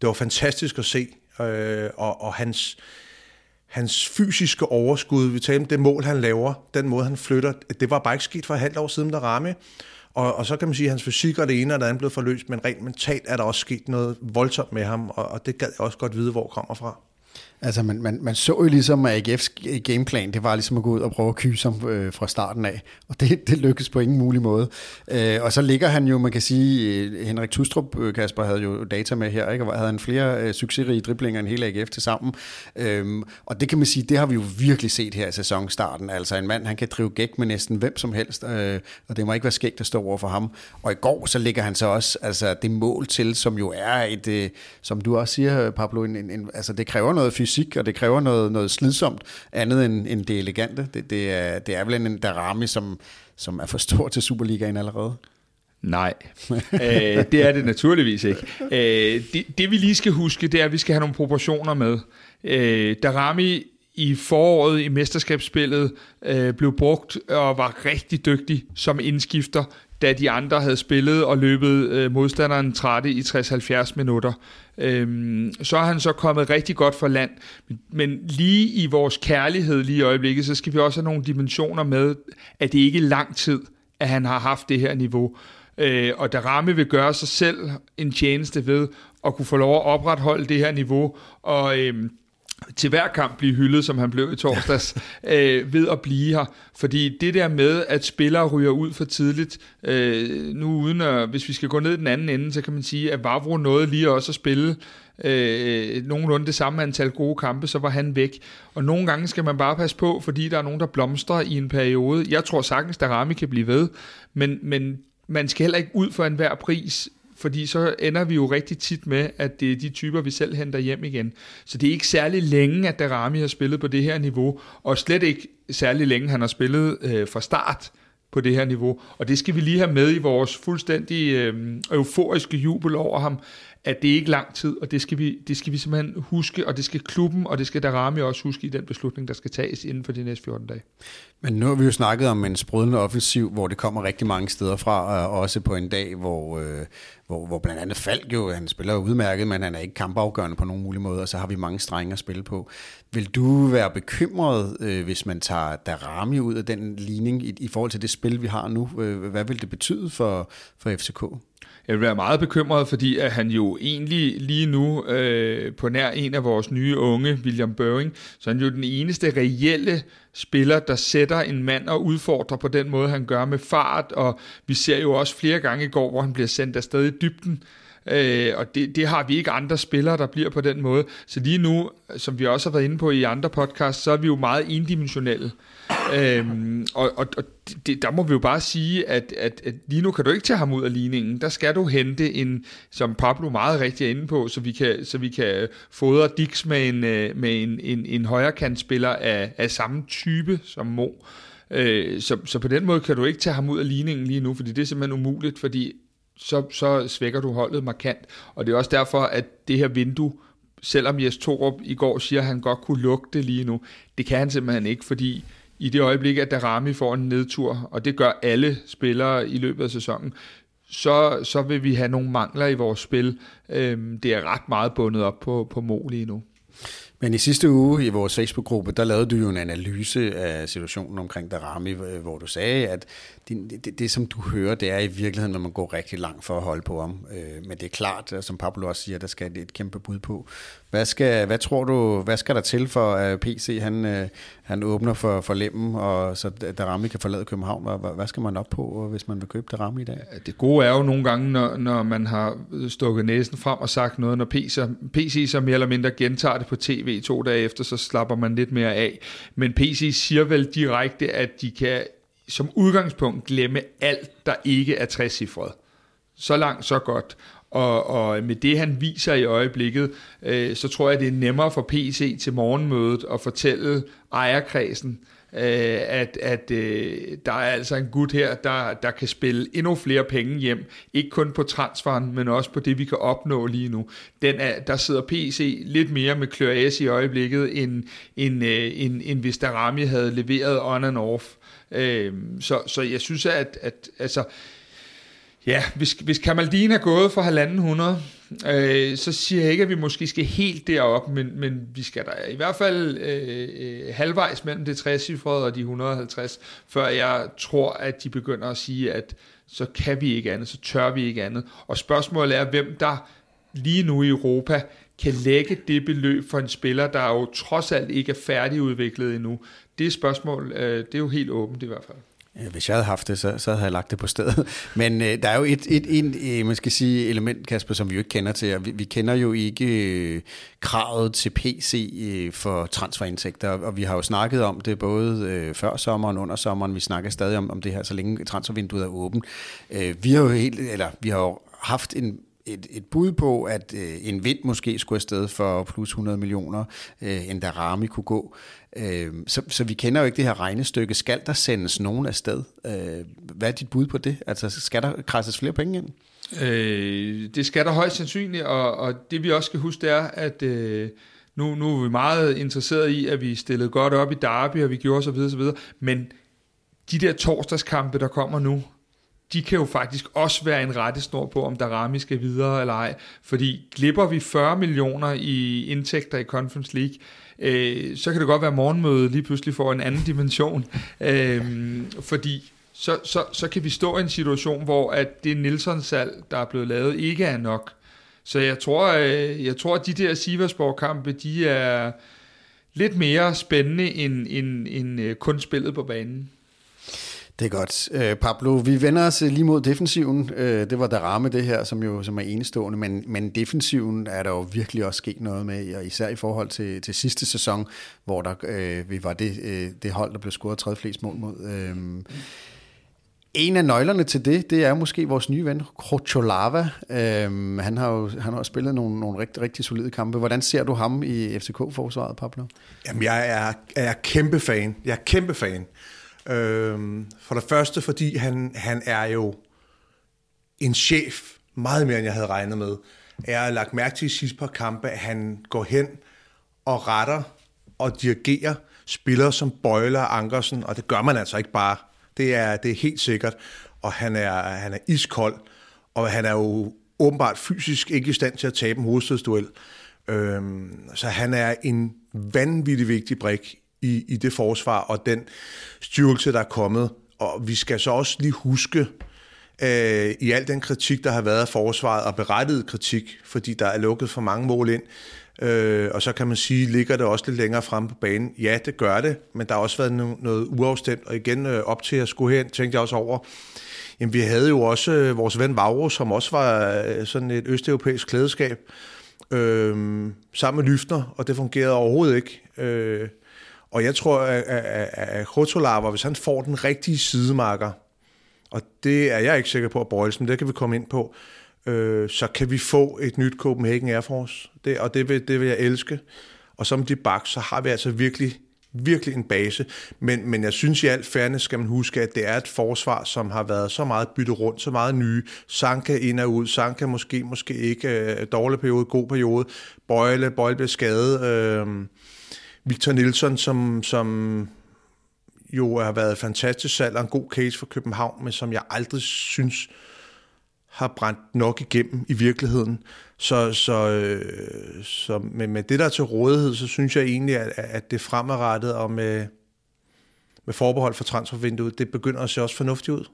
[SPEAKER 4] det var fantastisk at se, øh, og, og hans, hans fysiske overskud, vi taler om det mål, han laver, den måde, han flytter, det var bare ikke sket for et halvt år siden, der ramme. Og, og så kan man sige, at hans fysik og det ene og det andet blev forløst, men rent mentalt er der også sket noget voldsomt med ham, og, og det gad jeg også godt vide, hvor kommer fra.
[SPEAKER 2] Altså, man, man, man så jo ligesom, at AGF's gameplan, det var ligesom at gå ud og prøve at kyse ham øh, fra starten af, og det, (laughs) det lykkedes på ingen mulig måde. Øh, og så ligger han jo, man kan sige, øh, Henrik Tustrup, øh, Kasper, havde jo data med her, ikke? og havde han flere øh, succesrige driblinger end hele AGF til sammen. Øhm, og det kan man sige, det har vi jo virkelig set her i sæsonstarten. Altså en mand, han kan drive gæk med næsten hvem som helst, øh, og det må ikke være skægt at stå over for ham. Og i går, så ligger han så også altså, det mål til, som jo er et, øh, som du også siger, Pablo, en, en, altså det kræver noget fysisk fysik, og det kræver noget, noget slidsomt andet end, end det elegante. Det, det, er, det er vel en Darami, som, som er for stor til Superligaen allerede.
[SPEAKER 3] Nej, øh, det er det naturligvis ikke. Øh, det, det vi lige skal huske, det er, at vi skal have nogle proportioner med. Øh, Darami i foråret i mesterskabsspillet øh, blev brugt og var rigtig dygtig som indskifter da de andre havde spillet og løbet øh, modstanderen trætte i 60-70 minutter. Øhm, så er han så kommet rigtig godt for land, men, men lige i vores kærlighed lige i øjeblikket, så skal vi også have nogle dimensioner med, at det ikke er lang tid, at han har haft det her niveau. Øh, og der Ramme vil gøre sig selv en tjeneste ved at kunne få lov at opretholde det her niveau, og... Øh, til hver kamp blive hyldet, som han blev i torsdags, (laughs) øh, ved at blive her. Fordi det der med, at spillere ryger ud for tidligt, øh, nu uden at, hvis vi skal gå ned i den anden ende, så kan man sige, at Vavro nåede lige også at spille øh, nogenlunde det samme antal gode kampe, så var han væk. Og nogle gange skal man bare passe på, fordi der er nogen, der blomstrer i en periode. Jeg tror sagtens, at Rami kan blive ved, men, men man skal heller ikke ud for enhver pris fordi så ender vi jo rigtig tit med, at det er de typer, vi selv henter hjem igen. Så det er ikke særlig længe, at Darami har spillet på det her niveau, og slet ikke særlig længe, han har spillet øh, fra start på det her niveau. Og det skal vi lige have med i vores fuldstændig øh, euforiske jubel over ham, at det er ikke lang tid, og det skal, vi, det skal vi simpelthen huske, og det skal klubben, og det skal Darami også huske i den beslutning, der skal tages inden for de næste 14 dage.
[SPEAKER 2] Men nu har vi jo snakket om en sprudlende offensiv, hvor det kommer rigtig mange steder fra, og også på en dag, hvor, øh, hvor, hvor blandt andet Falk jo, han spiller udmærket, men han er ikke kampafgørende på nogen mulig måde, og så har vi mange strenge at spille på. Vil du være bekymret, øh, hvis man tager Darami ud af den ligning i, i forhold til det spil, vi har nu? Øh, hvad vil det betyde for, for FCK?
[SPEAKER 3] Jeg vil være meget bekymret, fordi at han jo egentlig lige nu øh, på nær en af vores nye unge, William Børing, så er han jo den eneste reelle spiller, der sætter en mand og udfordrer på den måde, han gør med fart, og vi ser jo også flere gange i går, hvor han bliver sendt afsted i dybden, Øh, og det, det har vi ikke andre spillere, der bliver på den måde. Så lige nu, som vi også har været inde på i andre podcasts, så er vi jo meget indimensionelle. Øhm, og og, og det, der må vi jo bare sige, at, at, at lige nu kan du ikke tage ham ud af ligningen. Der skal du hente en, som Pablo meget rigtig er inde på, så vi kan, så vi kan fodre Dix med en, øh, med en, en, en højrekantspiller af, af samme type som Mo. Øh, så, så på den måde kan du ikke tage ham ud af ligningen lige nu, fordi det er simpelthen umuligt, fordi så, så svækker du holdet markant. Og det er også derfor, at det her vindue, selvom Jes Torup i går siger, at han godt kunne lukke det lige nu, det kan han simpelthen ikke, fordi i det øjeblik, at Darami får en nedtur, og det gør alle spillere i løbet af sæsonen, så, så vil vi have nogle mangler i vores spil. Øhm, det er ret meget bundet op på, på mål lige nu.
[SPEAKER 2] Men i sidste uge i vores Facebook-gruppe, der lavede du jo en analyse af situationen omkring Darami, hvor du sagde, at det, det, det som du hører, det er i virkeligheden, når man går rigtig langt for at holde på ham. Øh, men det er klart, som Pablo også siger, der skal det et kæmpe bud på. Hvad, skal, hvad tror du, hvad skal der til for, at PC han, øh, han åbner for, for lemmen, og så Darami kan forlade København? Hvad, hvad skal man op på, øh, hvis man vil købe Darami i dag?
[SPEAKER 3] Det gode er jo nogle gange, når, når man har øh, stukket næsen frem og sagt noget, når PC, PC så mere eller mindre gentager det på tv to dage efter, så slapper man lidt mere af. Men PC siger vel direkte, at de kan som udgangspunkt glemme alt, der ikke er 60 Så langt, så godt. Og, og med det, han viser i øjeblikket, øh, så tror jeg, det er nemmere for PC til morgenmødet at fortælle ejerkredsen, øh, at, at øh, der er altså en gut her, der, der kan spille endnu flere penge hjem, ikke kun på transferen, men også på det, vi kan opnå lige nu. Den er, der sidder PC lidt mere med klør i øjeblikket, end, end, øh, end, end hvis Darami havde leveret on and off. Øh, så, så jeg synes, at, at altså, Ja, hvis, hvis Kamaldin er gået for halvanden hundrede, øh, så siger jeg ikke, at vi måske skal helt derop, men, men vi skal da i hvert fald øh, øh halvvejs mellem det 60 og de 150, før jeg tror, at de begynder at sige, at så kan vi ikke andet, så tør vi ikke andet. Og spørgsmålet er, hvem der lige nu i Europa kan lægge det beløb for en spiller, der jo trods alt ikke er færdigudviklet endnu. Det spørgsmål, øh, det er jo helt åbent i hvert fald.
[SPEAKER 2] Øh, hvis jeg havde haft det, så, så havde jeg lagt det på stedet. (laughs) Men øh, der er jo et, et, et, et øh, man skal sige, element, Kasper, som vi jo ikke kender til. Vi, vi kender jo ikke øh, kravet til PC øh, for transferindtægter, og vi har jo snakket om det både øh, før sommeren, under sommeren. Vi snakker stadig om, om det her, så længe transfervinduet er åbent. Øh, vi har jo helt, eller vi har jo haft en et, et bud på, at øh, en vind måske skulle afsted for plus 100 millioner, øh, end der Rami kunne gå. Øh, så, så vi kender jo ikke det her regnestykke. Skal der sendes nogen afsted? Øh, hvad er dit bud på det? Altså, skal der krasses flere penge ind?
[SPEAKER 3] Øh, det skal der højst sandsynligt, og, og det vi også skal huske, det er, at øh, nu, nu er vi meget interesseret i, at vi stillede godt op i Derby, og vi gjorde så videre, så videre, men de der torsdagskampe, der kommer nu, de kan jo faktisk også være en rettesnor på, om Darami skal videre eller ej. Fordi glipper vi 40 millioner i indtægter i Conference League, øh, så kan det godt være, at morgenmødet lige pludselig får en anden dimension. (laughs) Øh, fordi så, så, så kan vi stå i en situation, hvor at det Nilsson-salg, der er blevet lavet, ikke er nok. Så jeg tror, øh, jeg tror at de der Siversborg-kampe, de er lidt mere spændende end, end, end øh, kun spillet på banen.
[SPEAKER 2] Det er godt. Øh, Pablo, vi vender os øh, lige mod defensiven. Øh, det var der ramme det her, som jo som er enestående, men, men defensiven er der jo virkelig også sket noget med, og især i forhold til, til sidste sæson, hvor der, øh, vi var det, øh, det hold, der blev scoret tredje flest mål mod. Øh, en af nøglerne til det, det er måske vores nye ven, Krocholava. Øhm, han har jo han har spillet nogle, nogle rigtig, rigtig solide kampe. Hvordan ser du ham i FCK-forsvaret, Pablo?
[SPEAKER 4] Jamen, jeg er, er kæmpe fan. Jeg er kæmpe fan. Øhm, for det første, fordi han, han er jo en chef, meget mere end jeg havde regnet med. Jeg har lagt mærke til i sidste par kampe, at han går hen og retter og dirigerer spillere som Bøjler og Ankersen, og det gør man altså ikke bare. Det er, det er helt sikkert. Og han er, han er iskold, og han er jo åbenbart fysisk ikke i stand til at tabe en hovedstødsduel. Øhm, så han er en vanvittig vigtig brik i, i det forsvar og den styrkelse, der er kommet. Og vi skal så også lige huske, øh, i al den kritik, der har været af forsvaret, og berettiget kritik, fordi der er lukket for mange mål ind, øh, og så kan man sige, ligger det også lidt længere frem på banen? Ja, det gør det, men der har også været no- noget uafstemt, og igen øh, op til at skulle hen, tænkte jeg også over, jamen vi havde jo også øh, vores ven Vauro, som også var øh, sådan et østeuropæisk klædeskab, øh, sammen med Lyftner, og det fungerede overhovedet ikke. Øh, og jeg tror, at, at, at Rotolava, hvis han får den rigtige sidemarker, og det er jeg ikke sikker på at Boyles, men det kan vi komme ind på, øh, så kan vi få et nyt Copenhagen Air Force, det, og det vil, det vil jeg elske. Og som de bak, så har vi altså virkelig, virkelig en base. Men, men jeg synes i alt færdigt skal man huske, at det er et forsvar, som har været så meget byttet rundt, så meget nye. Sanka ind og ud, Sanka måske, måske ikke. Øh, dårlig periode, god periode. Bøjle, Bøjle bliver skadet. Øh, Victor Nielsen, som, som jo har været fantastisk salg og en god case for København, men som jeg aldrig synes har brændt nok igennem i virkeligheden. Så, så, øh, så med, med det der til rådighed, så synes jeg egentlig, at, at det fremadrettet og med, med forbehold for transfervinduet, det begynder at se også fornuftigt ud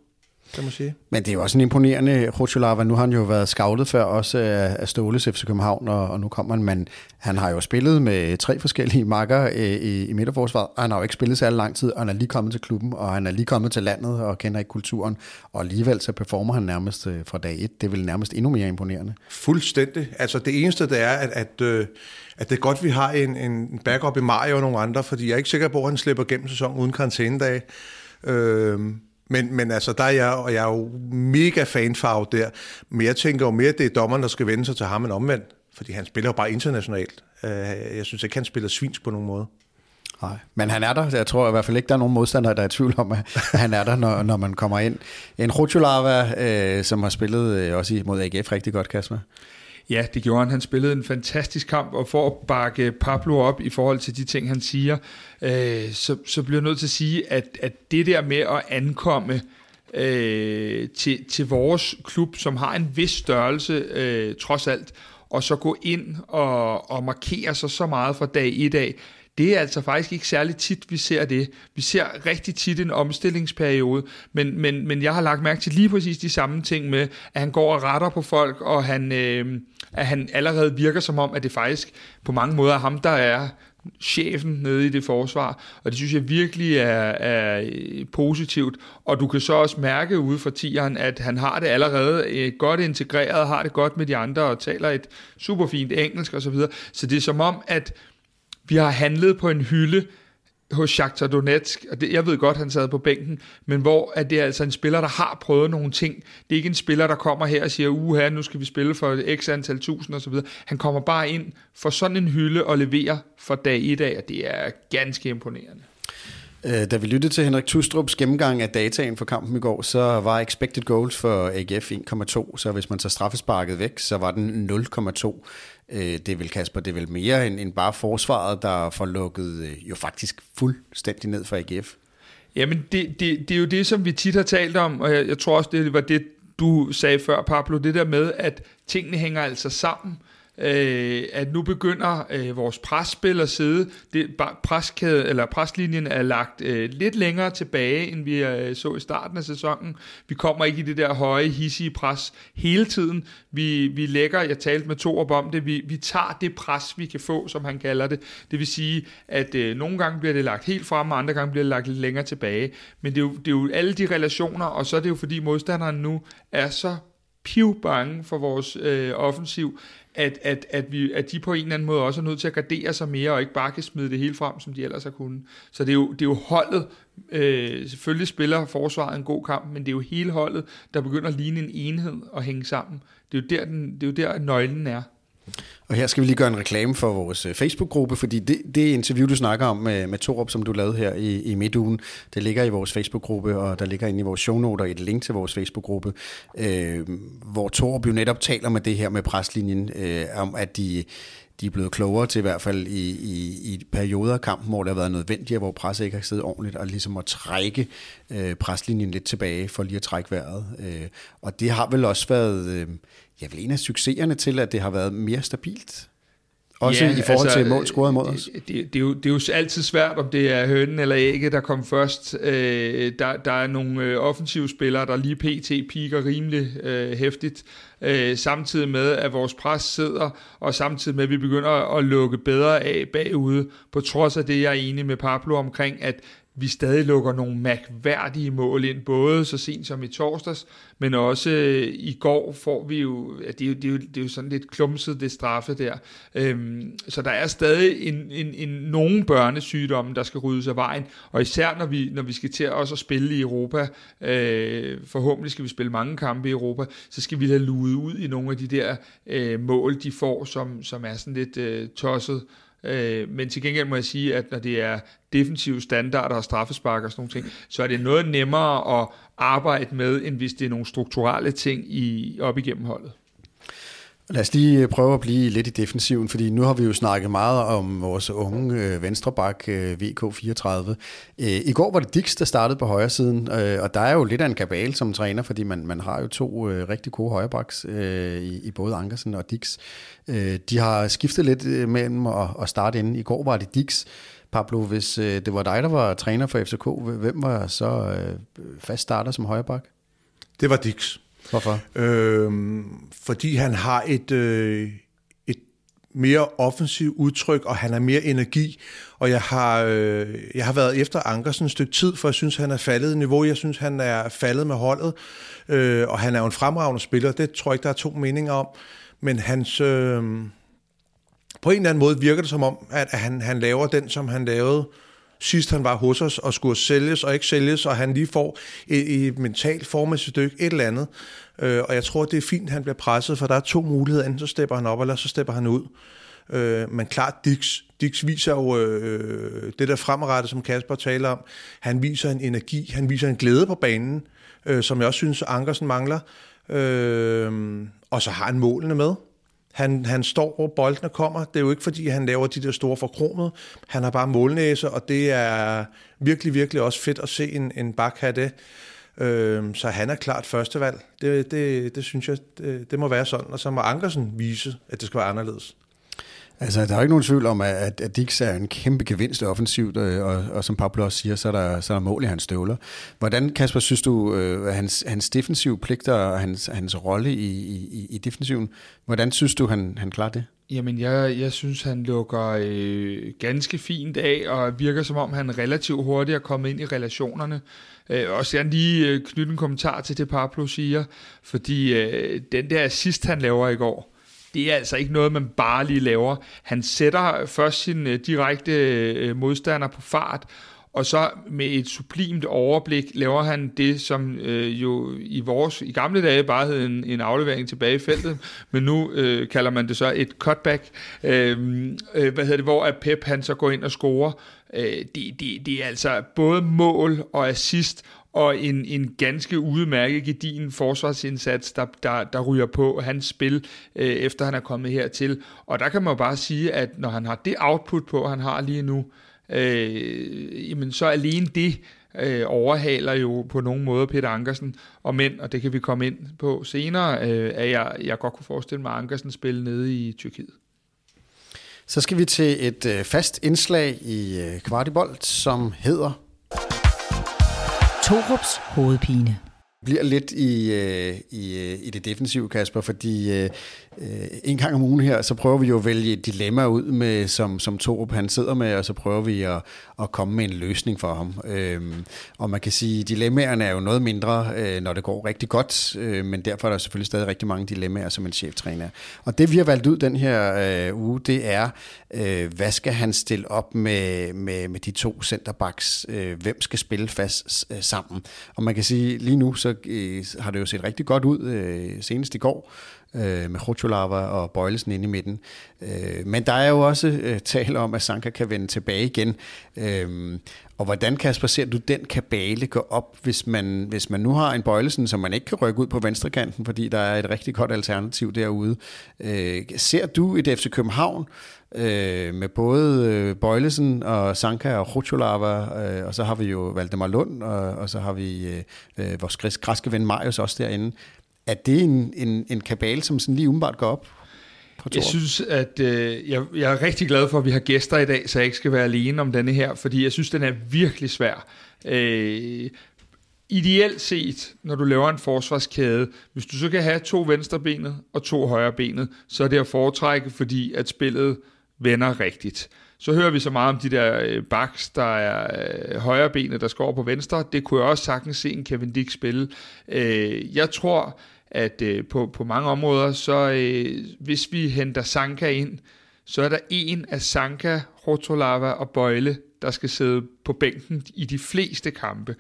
[SPEAKER 4] kan man sige.
[SPEAKER 2] Men det er jo også en imponerende Rocholava. Nu har han jo været scoutet før også af Ståles FC København, og, og nu kommer han, men han har jo spillet med tre forskellige makker i, i, i midterforsvaret, og han har jo ikke spillet særlig lang tid, og han er lige kommet til klubben, og han er lige kommet til landet og kender ikke kulturen, og alligevel så performer han nærmest øh, fra dag et. Det er vel nærmest endnu mere imponerende.
[SPEAKER 4] Fuldstændig. Altså det eneste, det er, at, at, øh, at det er godt, vi har en, en backup i Mario og nogle andre, fordi jeg er ikke sikker på, at han slipper gennem sæsonen uden karantænedage. Øh, men, men altså, der er jeg, og jeg er jo mega fanfarve der, men jeg tænker jo mere, at det er dommeren, der skal vende sig til ham, end omvendt. Fordi han spiller jo bare internationalt. Øh, jeg synes ikke, han spiller svins på nogen måde.
[SPEAKER 2] Nej, men han er der. Jeg tror i hvert fald ikke, der er nogen modstandere, der er i tvivl om, at (laughs) han er der, når, når man kommer ind. En Rutschulava, øh, som har spillet øh, også mod AGF rigtig godt, Kasper.
[SPEAKER 3] Ja, det gjorde han. Han spillede en fantastisk kamp, og for at bakke Pablo op i forhold til de ting, han siger, øh, så, så bliver jeg nødt til at sige, at, at det der med at ankomme øh, til, til vores klub, som har en vis størrelse øh, trods alt, og så gå ind og, og markere sig så meget fra dag i dag, det er altså faktisk ikke særlig tit, vi ser det. Vi ser rigtig tit en omstillingsperiode, men, men, men jeg har lagt mærke til lige præcis de samme ting med, at han går og retter på folk, og han, øh, at han allerede virker som om, at det faktisk på mange måder er ham, der er chefen nede i det forsvar, og det synes jeg virkelig er, er øh, positivt, og du kan så også mærke ude fra tieren, at han har det allerede øh, godt integreret, har det godt med de andre, og taler et super fint engelsk osv., så, videre. så det er som om, at vi har handlet på en hylde hos Shakhtar Donetsk, og det, jeg ved godt, han sad på bænken, men hvor at det er altså en spiller, der har prøvet nogle ting. Det er ikke en spiller, der kommer her og siger, uha, nu skal vi spille for x antal tusind osv. Han kommer bare ind for sådan en hylde og leverer for dag i dag, og det er ganske imponerende.
[SPEAKER 2] Øh, da vi lyttede til Henrik Tustrups gennemgang af dataen for kampen i går, så var expected goals for AGF 1,2, så hvis man tager straffesparket væk, så var den 0,2. Øh, det vil Kasper, det er vel mere end, end bare forsvaret, der får lukket øh, jo faktisk fuldstændig ned for AGF.
[SPEAKER 3] Jamen, det, det, det er jo det, som vi tit har talt om, og jeg, jeg tror også, det var det, du sagde før, Pablo, det der med, at tingene hænger altså sammen øh, at nu begynder øh, vores presspil at sidde. Det, preskæde, eller preslinjen er lagt øh, lidt længere tilbage, end vi øh, så i starten af sæsonen. Vi kommer ikke i det der høje, hissige pres hele tiden. Vi, vi lægger, jeg talte med Torup om det, vi, vi tager det pres, vi kan få, som han kalder det. Det vil sige, at øh, nogle gange bliver det lagt helt frem, og andre gange bliver det lagt lidt længere tilbage. Men det er, jo, det er jo alle de relationer, og så er det jo fordi modstanderen nu er så piv bange for vores øh, offensiv, at, at, at, vi, at de på en eller anden måde også er nødt til at gardere sig mere, og ikke bare kan smide det hele frem, som de ellers har kunnet. Så det er jo, det er jo holdet, øh, selvfølgelig spiller forsvaret en god kamp, men det er jo hele holdet, der begynder at ligne en enhed og hænge sammen. Det er jo der, den, det er jo der nøglen er.
[SPEAKER 2] Og her skal vi lige gøre en reklame for vores øh, Facebook-gruppe, fordi det, det interview, du snakker om med, med Torup, som du lavede her i, i midtugen, det ligger i vores Facebook-gruppe, og der ligger inde i vores shownoter et link til vores Facebook-gruppe, øh, hvor Torup jo netop taler med det her med preslinjen, øh, om at de, de er blevet klogere til i hvert fald i, i, i perioder af kampen, hvor det har været nødvendigt, hvor pres ikke har siddet ordentligt, og ligesom at trække øh, preslinjen lidt tilbage for lige at trække vejret. Øh, og det har vel også været... Øh, ja, vel en af succeserne til, at det har været mere stabilt. Også ja, i forhold altså, til mål scoret mod os.
[SPEAKER 3] Det, det, det, er jo, det er jo altid svært, om det er hønen eller ægget, der kom først. Øh, der, der er nogle øh, offensive spillere, der lige pt. piker rimelig øh, hæftigt, øh, samtidig med, at vores pres sidder, og samtidig med, at vi begynder at lukke bedre af bagude, på trods af det, jeg er enig med Pablo omkring, at vi stadig lukker nogle mærkværdige mål ind, både så sent som i torsdags, men også øh, i går får vi jo, ja, det, er jo, det, er jo, det er jo sådan lidt klumset, det straffe der. Øhm, så der er stadig en, en, en, nogen børnesygdomme, der skal ryddes af vejen, og især når vi, når vi skal til også at spille i Europa, øh, forhåbentlig skal vi spille mange kampe i Europa, så skal vi have luet ud i nogle af de der øh, mål, de får, som, som er sådan lidt øh, tosset, Øh, men til gengæld må jeg sige, at når det er defensive standarder og straffespark og sådan nogle ting, så er det noget nemmere at arbejde med, end hvis det er nogle strukturelle ting i, op igennem holdet.
[SPEAKER 2] Lad os lige øh, prøve at blive lidt i defensiven, fordi nu har vi jo snakket meget om vores unge øh, venstrebak øh, VK34. Øh, I går var det Dix, der startede på højre siden, øh, og der er jo lidt af en kabal som træner, fordi man, man har jo to øh, rigtig gode højrebaks øh, i, i både Ankersen og Dix. Øh, de har skiftet lidt øh, mellem at, at starte inden. I går var det Dix. Pablo, hvis øh, det var dig, der var træner for FCK, hvem var så øh, fast starter som højrebak?
[SPEAKER 4] Det var Dix.
[SPEAKER 2] Hvorfor?
[SPEAKER 4] Øhm, fordi han har et, øh, et mere offensivt udtryk, og han har mere energi. Og jeg har, øh, jeg har været efter Ankersen et stykke tid, for jeg synes, han er faldet i niveau. Jeg synes, han er faldet med holdet, øh, og han er jo en fremragende spiller. Det tror jeg ikke, der er to meninger om. Men hans... Øh, på en eller anden måde virker det som om, at han, han laver den, som han lavede sidst han var hos os og skulle sælges og ikke sælges, og han lige får et, et mentalt formæssigt stykke, et eller andet. Øh, og jeg tror, det er fint, at han bliver presset, for der er to muligheder. Enten så stepper han op, eller så stepper han ud. Øh, men klart, Dix, Dix viser jo øh, det der fremadrettet, som Kasper taler om. Han viser en energi, han viser en glæde på banen, øh, som jeg også synes, Ankersen mangler. Øh, og så har han målene med. Han, han står, hvor boldene kommer. Det er jo ikke, fordi han laver de der store forkromede. Han har bare målnæse, og det er virkelig, virkelig også fedt at se en, en bak have det. Øh, så han er klart førstevalg. Det, det, det synes jeg, det, det må være sådan. Og så må Ankersen vise, at det skal være anderledes.
[SPEAKER 2] Altså, der er ikke nogen tvivl om, at, at Dix er en kæmpe gevinst offensivt, øh, og, og som Pablo også siger, så er der, så er der mål i hans støvler. Hvordan, Kasper, synes du, øh, hans, hans defensive pligter og hans, hans rolle i, i, i defensiven, hvordan synes du, han, han klarer det?
[SPEAKER 3] Jamen, jeg, jeg synes, han lukker øh, ganske fint af, og virker som om, han relativt hurtigt er kommet ind i relationerne. Øh, Øh, også gerne lige øh, knytte en kommentar til det, Pablo siger, fordi øh, den der assist, han laver i går, det er altså ikke noget, man bare lige laver. Han sætter først sin øh, direkte øh, modstander på fart, og så med et sublimt overblik laver han det, som øh, jo i vores i gamle dage bare hed en, en aflevering tilbage i feltet, (laughs) men nu øh, kalder man det så et cutback, øh, øh, hvad hedder det, hvor at Pep han så går ind og scorer. Øh, det, det, det er altså både mål og assist, og en, en ganske udmærket gedin forsvarsindsats, der, der, der ryger på hans spil, øh, efter han er kommet hertil. Og der kan man bare sige, at når han har det output på, han har lige nu, øh, jamen så alene det øh, overhaler jo på nogen måde Peter Ankersen og mænd, og det kan vi komme ind på senere, øh, at jeg, jeg godt kunne forestille mig Ankersen spille nede i Tyrkiet.
[SPEAKER 2] Så skal vi til et øh, fast indslag i øh, Kvartibolt, som hedder
[SPEAKER 1] Torups hovedpine.
[SPEAKER 2] Bliver lidt i, øh, i, øh, i det defensive, Kasper, fordi øh, Øh, en gang om ugen her, så prøver vi jo at vælge et dilemma ud, med, som, som Torup han sidder med, og så prøver vi at, at komme med en løsning for ham. Øh, og man kan sige, at dilemmaerne er jo noget mindre, øh, når det går rigtig godt, øh, men derfor er der selvfølgelig stadig rigtig mange dilemmaer som en cheftræner. Og det vi har valgt ud den her øh, uge, det er, øh, hvad skal han stille op med, med, med de to centerbacks? Øh, hvem skal spille fast øh, sammen? Og man kan sige, lige nu så øh, har det jo set rigtig godt ud øh, senest i går øh, med Rotolava og Bøjlesen inde i midten. Øh, men der er jo også øh, tale om, at Sanka kan vende tilbage igen. Øh, og hvordan, Kasper, ser du den kabale gå op, hvis man, hvis man nu har en Bøjlesen, som man ikke kan rykke ud på venstrekanten, fordi der er et rigtig godt alternativ derude. Øh, ser du et FC København, øh, med både øh, Bøjlesen og Sanka og Rucholava, øh, og så har vi jo Valdemar Lund, og, og så har vi øh, øh vores græske ven Marius også derinde. Er det en, en, en kabale, som sådan lige umiddelbart går op?
[SPEAKER 3] Jeg synes, at øh, jeg, jeg er rigtig glad for, at vi har gæster i dag, så jeg ikke skal være alene om denne her, fordi jeg synes, den er virkelig svær. Øh, ideelt set, når du laver en forsvarskæde, hvis du så kan have to venstrebenet og to højrebenet, så er det at foretrække, fordi at spillet vender rigtigt. Så hører vi så meget om de der øh, backs, der er øh, højrebenet, der skal over på venstre. Det kunne jeg også sagtens se en Kevin Dick spille. Øh, jeg tror, at øh, på, på mange områder, så øh, hvis vi henter Sanka ind, så er der en af Sanka, Rotolava og Bøjle, der skal sidde på bænken i de fleste kampe.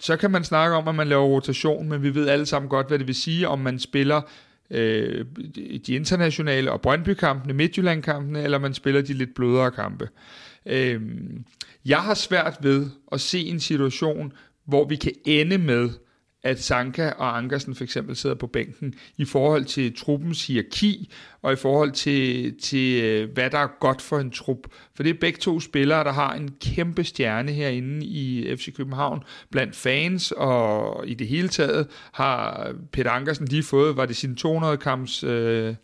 [SPEAKER 3] Så kan man snakke om, at man laver rotation, men vi ved alle sammen godt, hvad det vil sige, om man spiller øh, de internationale og Brøndby-kampene, Midtjylland-kampene, eller man spiller de lidt blødere kampe. Øh, jeg har svært ved at se en situation, hvor vi kan ende med, at Sanka og Ankersen for eksempel sidder på bænken i forhold til truppens hierarki og i forhold til, til øh, hvad der er godt for en trup. For det er begge to spillere, der har en kæmpe stjerne herinde i FC København blandt fans, og i det hele taget har Peter Ankersen lige fået, var det sin 200 kamps... Øh,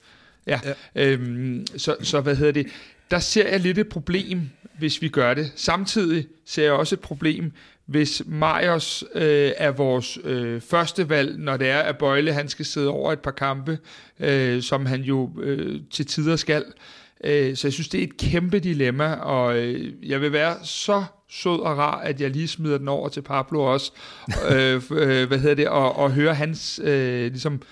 [SPEAKER 3] ja, ja. Øhm, så, så hvad hedder det? Der ser jeg lidt et problem, hvis vi gør det. Samtidig ser jeg også et problem, hvis Majers øh, er vores øh, første valg, når det er, at Bøjle han skal sidde over et par kampe, øh, som han jo øh, til tider skal. Øh, så jeg synes, det er et kæmpe dilemma, og øh, jeg vil være så sød og rar, at jeg lige smider den over til Pablo også, (laughs) øh, øh, hvad hedder det, og, og høre hans øh, ligesom,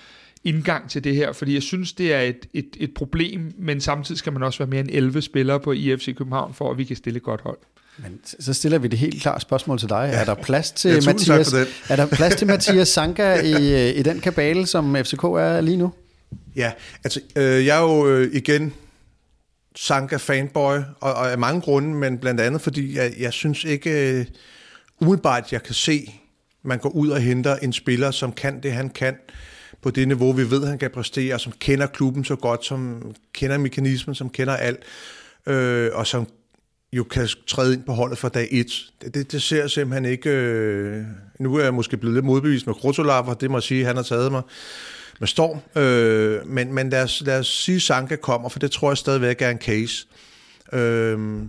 [SPEAKER 3] indgang til det her, fordi jeg synes, det er et, et, et problem, men samtidig skal man også være mere end 11 spillere på IFC København, for at vi kan stille et godt hold.
[SPEAKER 2] Men så stiller vi det helt klart spørgsmål til dig. Ja. Er der plads til ja, Mathias, er der plads til Mathias Sanka (laughs) i, i den kabale, som FCK er lige nu?
[SPEAKER 4] Ja, altså øh, jeg er jo øh, igen Sanka fanboy, og, og af mange grunde, men blandt andet fordi jeg, jeg synes ikke uh, umiddelbart, jeg kan se, man går ud og henter en spiller, som kan det, han kan, på det niveau, vi ved, han kan præstere, som kender klubben så godt, som kender mekanismen, som kender alt, øh, og som jo kan træde ind på holdet fra dag 1. Det, det, det ser simpelthen ikke... Øh, nu er jeg måske blevet lidt modbevist med Krotolav, det må jeg sige, han har taget mig med storm. Øh, men men lad, os, lad os sige, at Sanka kommer, for det tror jeg stadigvæk er en case. Øh,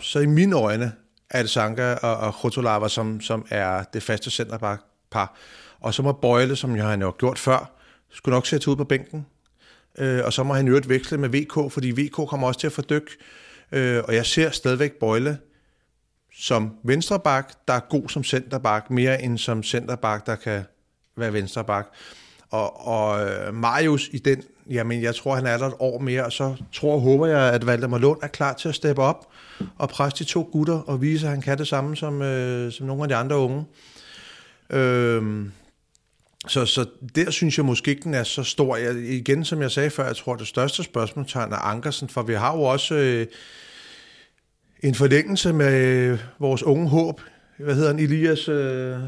[SPEAKER 4] så i mine øjne er det Sanka og, og Krotolava, som, som er det faste centerpar. Og så må Bøjle, som jeg har gjort før, skulle nok sætte ud på bænken. Øh, og så må han jo veksle med VK, fordi VK kommer også til at få dyk. Øh, og jeg ser stadigvæk Bøjle som venstreback, der er god som centerback, mere end som centerback, der kan være venstreback. Og, og øh, Marius i den, jamen jeg tror, han er der et år mere, og så tror og håber jeg, at Valdemar Lund er klar til at steppe op og presse de to gutter og vise, at han kan det samme som, øh, som nogle af de andre unge. Øh, så, så der synes jeg måske ikke, den er så stor. Jeg, igen, som jeg sagde før, jeg tror, det største spørgsmålstegn er Ankersen, for vi har jo også øh, en forlængelse med vores unge håb. Hvad hedder han? Elias øh,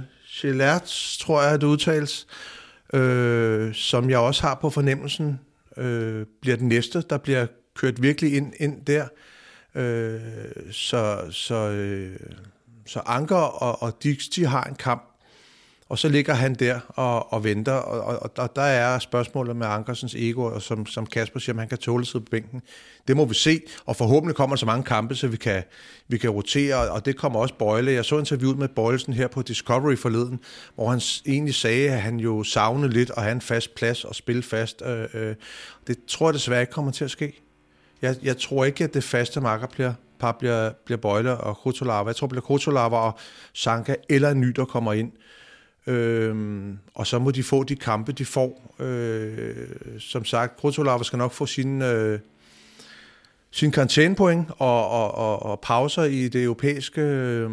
[SPEAKER 4] Gelert, tror jeg, det udtales. Øh, som jeg også har på fornemmelsen, øh, bliver den næste, der bliver kørt virkelig ind, ind der. Øh, så, så, øh, så Anker og, og Dix, de har en kamp og så ligger han der og, og venter, og, og, og der er spørgsmålet med Ankersens ego, og som, som Kasper siger, om han kan tåle sig på bænken. Det må vi se, og forhåbentlig kommer der så mange kampe, så vi kan, vi kan rotere, og det kommer også Bøjle. Jeg så interviewet med Bøjlesen her på Discovery forleden, hvor han egentlig sagde, at han jo savnede lidt at have en fast plads og spille fast. Øh, øh, det tror jeg desværre ikke kommer til at ske. Jeg, jeg tror ikke, at det faste marker bliver, par bliver, bliver Bøjle og Krutolava. Jeg tror, det bliver Krutolava og Sanka eller en ny, der kommer ind. Øhm, og så må de få de kampe, de får. Øh, som sagt, Krutolava skal nok få sin, øh, sin karantænepoint og, og, og, og pauser i det europæiske. Øh,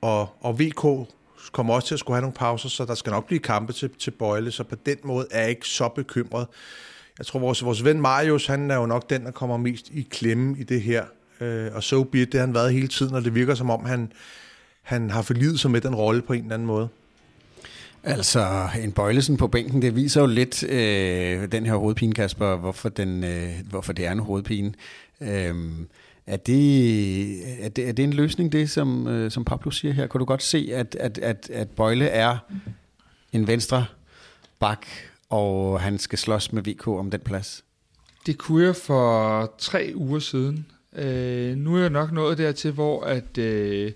[SPEAKER 4] og, og VK kommer også til at skulle have nogle pauser, så der skal nok blive kampe til, til Bøjle, så på den måde er jeg ikke så bekymret. Jeg tror, vores, vores ven Marius, han er jo nok den, der kommer mest i klemme i det her. Øh, og så be det har han været hele tiden, og det virker som om, han, han har forlidet sig med den rolle på en eller anden måde.
[SPEAKER 2] Altså, en bøjlesen på bænken, det viser jo lidt øh, den her hovedpine, Kasper, hvorfor, den, øh, hvorfor det er en hovedpine. Øh, er det, er, det, er det en løsning, det som, øh, som Pablo siger her? Kan du godt se, at, at, at, at Bøjle er en venstre bak, og han skal slås med VK om den plads?
[SPEAKER 3] Det kunne jeg for tre uger siden. Øh, nu er jeg nok nået dertil, hvor at... Øh,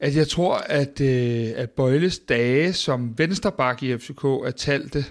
[SPEAKER 3] at jeg tror, at, øh, at Bøjles dage som vensterbak i FCK er talte.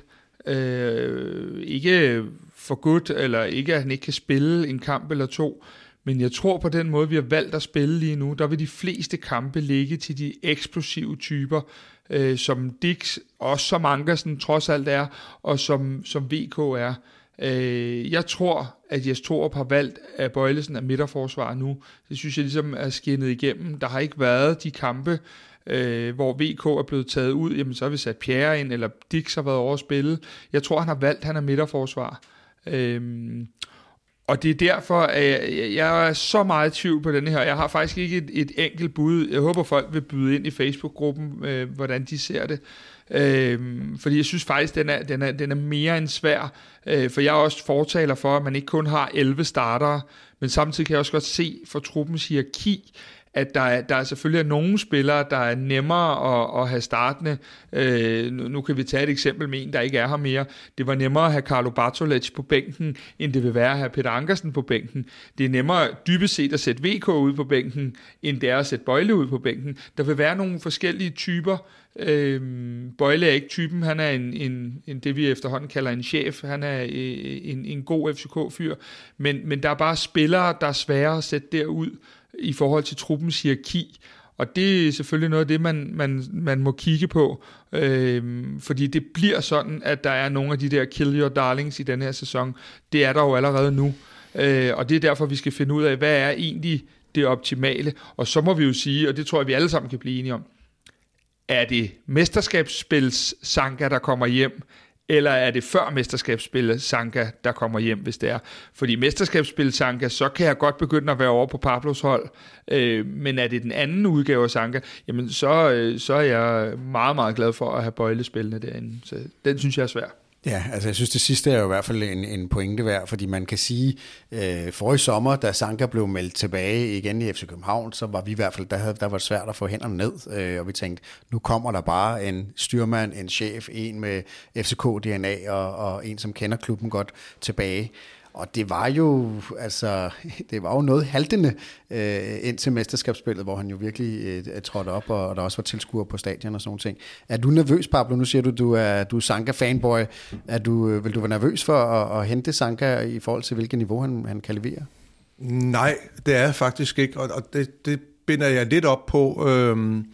[SPEAKER 3] Øh, ikke for godt, eller ikke at han ikke kan spille en kamp eller to, men jeg tror på den måde, vi har valgt at spille lige nu, der vil de fleste kampe ligge til de eksplosive typer, øh, som Dix, også som Ankersen trods alt er, og som, som VK er. Øh, jeg tror, at Jes Torup har valgt, at Bøjlesen af midterforsvar nu. Det synes jeg ligesom er skinnet igennem. Der har ikke været de kampe, øh, hvor VK er blevet taget ud, jamen så har vi sat Pierre ind, eller Dix har været over at spille. Jeg tror, han har valgt, at han er midterforsvar. Øh, og det er derfor, at jeg, jeg er så meget i tvivl på den her. Jeg har faktisk ikke et, et enkelt bud. Jeg håber, folk vil byde ind i Facebook-gruppen, øh, hvordan de ser det. Øh, fordi jeg synes faktisk, den er, den er, den er mere end svær. Øh, for jeg er også fortaler for, at man ikke kun har 11 startere, men samtidig kan jeg også godt se for truppens hierarki, at der er, der er selvfølgelig nogle spillere, der er nemmere at, at have startende. Øh, nu, nu kan vi tage et eksempel med en, der ikke er her mere. Det var nemmere at have Carlo Bartolec på bænken, end det vil være at have Peter Ankersen på bænken. Det er nemmere dybest set at sætte VK ud på bænken, end det er at sætte Bøjle ud på bænken. Der vil være nogle forskellige typer. Øh, Bøjle er ikke typen, han er en, en, en, det vi efterhånden kalder en chef. Han er øh, en, en god FCK-fyr. Men, men der er bare spillere, der er svære at sætte derud i forhold til truppens hierarki. Og det er selvfølgelig noget af det, man, man, man må kigge på, øh, fordi det bliver sådan, at der er nogle af de der kill your darlings i den her sæson. Det er der jo allerede nu, øh, og det er derfor, vi skal finde ud af, hvad er egentlig det optimale. Og så må vi jo sige, og det tror jeg, vi alle sammen kan blive enige om, er det mesterskabsspils Sanka, der kommer hjem, eller er det før mesterskabsspillet Sanka, der kommer hjem, hvis det er. Fordi mesterskabsspillet Sanka, så kan jeg godt begynde at være over på Pablos hold, øh, men er det den anden udgave af Sanka, jamen så, øh, så er jeg meget, meget glad for at have bøjlespillene derinde. Så den synes jeg er svær.
[SPEAKER 2] Ja, altså jeg synes det sidste er jo i hvert fald en, en pointe værd, fordi man kan sige, øh, for i sommer, da Sanka blev meldt tilbage igen i FC København, så var vi i hvert fald, der, havde, der var det svært at få hænderne ned, øh, og vi tænkte, nu kommer der bare en styrmand, en chef, en med FCK-DNA og, og en, som kender klubben godt tilbage. Og det var jo, altså, (laughs) det var jo noget haltende øh, ind til mesterskabsspillet, hvor han jo virkelig øh, trådte op, og, og der også var tilskuere på stadion og sådan noget ting. Er du nervøs, Pablo? Nu siger du, du er, du er Sanka-fanboy. Er du, øh, vil du være nervøs for at, at hente Sanka i forhold til, hvilket niveau han, han kan levere?
[SPEAKER 4] Nej, det er jeg faktisk ikke, og, og det, det binder jeg lidt op på. Øhm,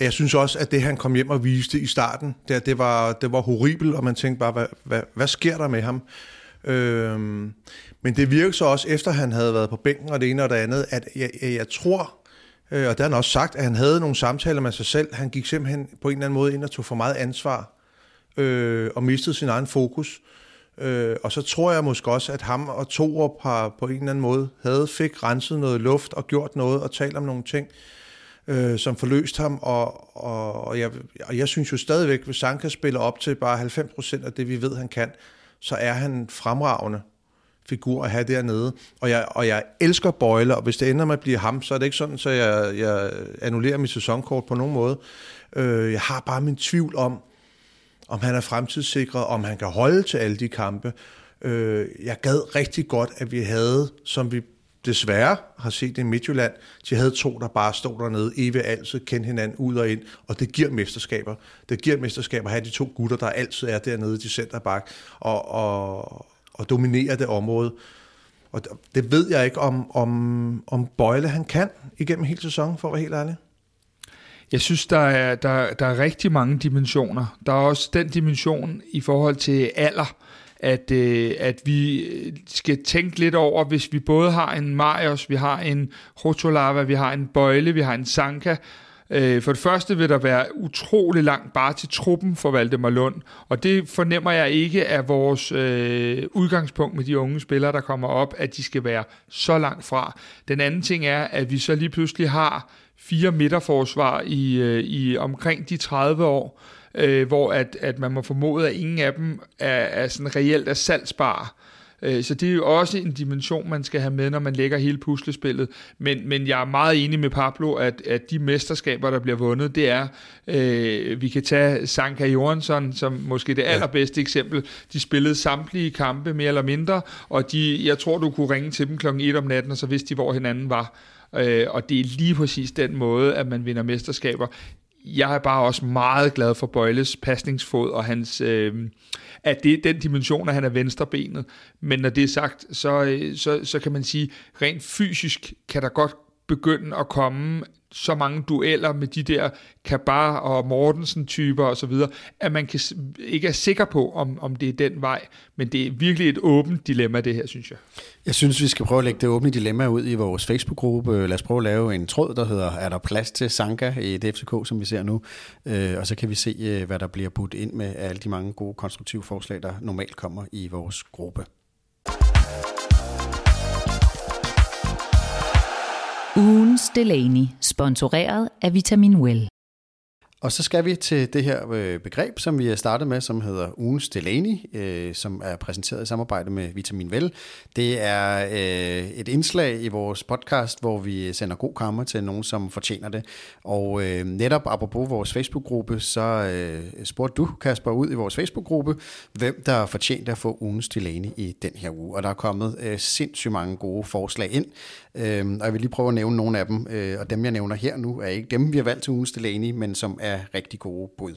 [SPEAKER 4] jeg synes også, at det han kom hjem og viste i starten, det, det, var, det var horribelt, og man tænkte bare, hvad, hvad, hvad sker der med ham? Øhm, men det virkede så også, efter han havde været på bænken og det ene og det andet, at jeg, jeg, jeg tror, øh, og det har han også sagt, at han havde nogle samtaler med sig selv. Han gik simpelthen på en eller anden måde ind og tog for meget ansvar øh, og mistede sin egen fokus. Øh, og så tror jeg måske også, at ham og Torup har på en eller anden måde havde fik renset noget luft og gjort noget og talt om nogle ting, øh, som forløst ham. Og, og, og, jeg, og jeg synes jo stadigvæk, hvis Sanka spiller op til bare 90% af det, vi ved, han kan, så er han en fremragende figur at have dernede. Og jeg, og jeg elsker Bøjle, og hvis det ender med at blive ham, så er det ikke sådan, så jeg, jeg annullerer mit sæsonkort på nogen måde. Øh, jeg har bare min tvivl om, om han er fremtidssikret, om han kan holde til alle de kampe. Øh, jeg gad rigtig godt, at vi havde, som vi desværre har set i Midtjylland, de havde to, der bare stod dernede, evigt altid, kendte hinanden ud og ind, og det giver mesterskaber. Det giver mesterskaber at have de to gutter, der altid er dernede, de centerbak, og, og, og dominerer det område. Og det ved jeg ikke, om, om, om Bøjle han kan igennem hele sæsonen, for at være helt ærlig.
[SPEAKER 3] Jeg synes, der er, der, der er rigtig mange dimensioner. Der er også den dimension i forhold til alder, at, øh, at vi øh, skal tænke lidt over, hvis vi både har en Marius, vi har en Rotolava, vi har en Bøjle, vi har en Sanka, øh, for det første vil der være utrolig langt bare til truppen for Valdemar Lund, og det fornemmer jeg ikke af vores øh, udgangspunkt med de unge spillere, der kommer op, at de skal være så langt fra. Den anden ting er, at vi så lige pludselig har fire midterforsvar i, øh, i omkring de 30 år, øh, hvor at, at man må formode, at ingen af dem er, er sådan reelt er salgsbare. Øh, så det er jo også en dimension, man skal have med, når man lægger hele puslespillet. Men, men jeg er meget enig med Pablo, at, at de mesterskaber, der bliver vundet, det er, øh, vi kan tage Sanka Johansson som måske det allerbedste eksempel. De spillede samtlige kampe, mere eller mindre, og de, jeg tror, du kunne ringe til dem klokken 1 om natten, og så vidste de, hvor hinanden var. Øh, og det er lige præcis den måde, at man vinder mesterskaber jeg er bare også meget glad for Bøjles pasningsfod og hans, øh, at det er den dimension, at han er venstrebenet. Men når det er sagt, så, øh, så, så kan man sige, rent fysisk kan der godt begynde at komme så mange dueller med de der Kabar og Mortensen-typer osv., at man kan, ikke er sikker på, om, om det er den vej. Men det er virkelig et åbent dilemma, det her, synes jeg.
[SPEAKER 2] Jeg synes, vi skal prøve at lægge det åbne dilemma ud i vores Facebook-gruppe. Lad os prøve at lave en tråd, der hedder, er der plads til Sanka i DFCK, som vi ser nu? Øh, og så kan vi se, øh, hvad der bliver budt ind med alle de mange gode konstruktive forslag, der normalt kommer i vores gruppe.
[SPEAKER 1] Ugens Delaney, sponsoreret af Vitamin Well.
[SPEAKER 2] Og så skal vi til det her øh, begreb, som vi har startet med, som hedder ugens Delaney, øh, som er præsenteret i samarbejde med Vitamin Vel. Det er øh, et indslag i vores podcast, hvor vi sender god kammer til nogen, som fortjener det. Og øh, netop apropos vores Facebook-gruppe, så øh, spurgte du, Kasper, ud i vores Facebook-gruppe, hvem der fortjente at få ugens Delaney i den her uge. Og der er kommet øh, sindssygt mange gode forslag ind, øh, og jeg vil lige prøve at nævne nogle af dem. Øh, og dem, jeg nævner her nu, er ikke dem, vi har valgt til ugens Delaney, men som er rigtig gode bud.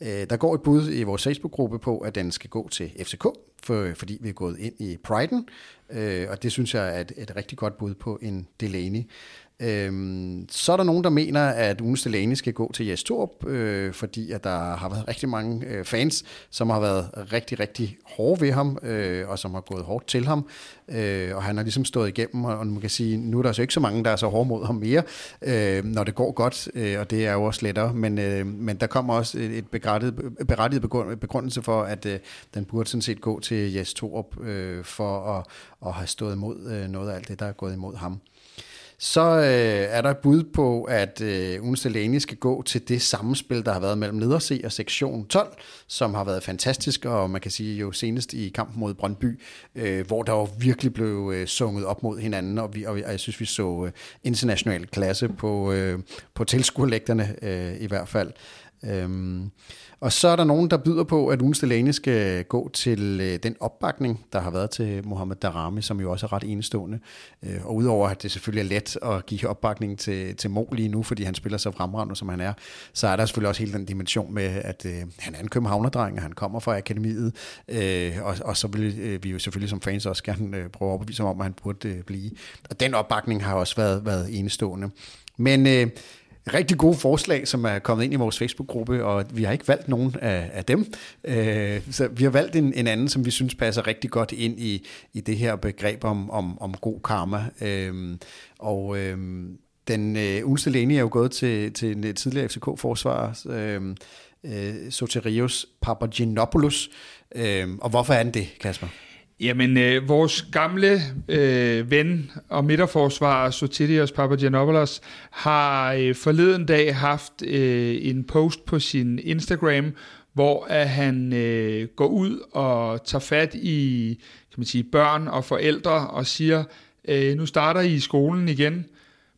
[SPEAKER 2] Øh, der går et bud i vores Facebook-gruppe på, at den skal gå til FCK. for, fordi vi er gået ind i Priden, øh, og det synes jeg er et, et rigtig godt bud på en Delaney. Øhm, så er der nogen, der mener, at Unes Delaney skal gå til Jes Torp, øh, fordi at der har været rigtig mange øh, fans, som har været rigtig, rigtig hårde ved ham, øh, og som har gået hårdt til ham. Øh, og han har ligesom stået igennem, og, og man kan sige, nu er der så ikke så mange, der er så hårde mod ham mere, øh, når det går godt, øh, og det er jo også lettere. Men, øh, men der kommer også et, et berettiget, berettiget begrundelse for, at øh, den burde sådan set gå til Jes Torp, øh, for at, at have stået imod øh, noget af alt det, der er gået imod ham. Så øh, er der et bud på, at øh, Unes skal gå til det sammenspil, der har været mellem Nederse og sektion 12, som har været fantastisk, og man kan sige jo senest i kampen mod Brøndby, øh, hvor der jo virkelig blev øh, sunget op mod hinanden, og, vi, og, og jeg synes, vi så øh, international klasse på, øh, på tilskuerlægterne øh, i hvert fald. Øh, og så er der nogen, der byder på, at ugens Delaney skal gå til øh, den opbakning, der har været til Mohammed Darami, som jo også er ret enestående. Øh, og udover at det selvfølgelig er let at give opbakning til, til Mo lige nu, fordi han spiller så fremragende, som han er, så er der selvfølgelig også hele den dimension med, at øh, han er en københavnerdreng, og han kommer fra akademiet, øh, og, og så vil øh, vi jo selvfølgelig som fans også gerne øh, prøve at overbevise ham om, at han burde øh, blive. Og den opbakning har også været, været enestående. Men øh, rigtig gode forslag, som er kommet ind i vores Facebook-gruppe, og vi har ikke valgt nogen af, af dem. Øh, så vi har valgt en, en anden, som vi synes passer rigtig godt ind i, i det her begreb om, om, om god karma. Øh, og øh, den øh, Ulste Lene er jo gået til, til en tidligere FCK-forsvarer, øh, øh, Soterios Papagenopoulos. Øh, og hvorfor er den det, Kasper?
[SPEAKER 3] Jamen, øh, vores gamle øh, ven og midterforsvarer, Sotirios Papagiannopoulos, har øh, forleden dag haft øh, en post på sin Instagram, hvor at han øh, går ud og tager fat i kan man sige, børn og forældre og siger, øh, nu starter I i skolen igen.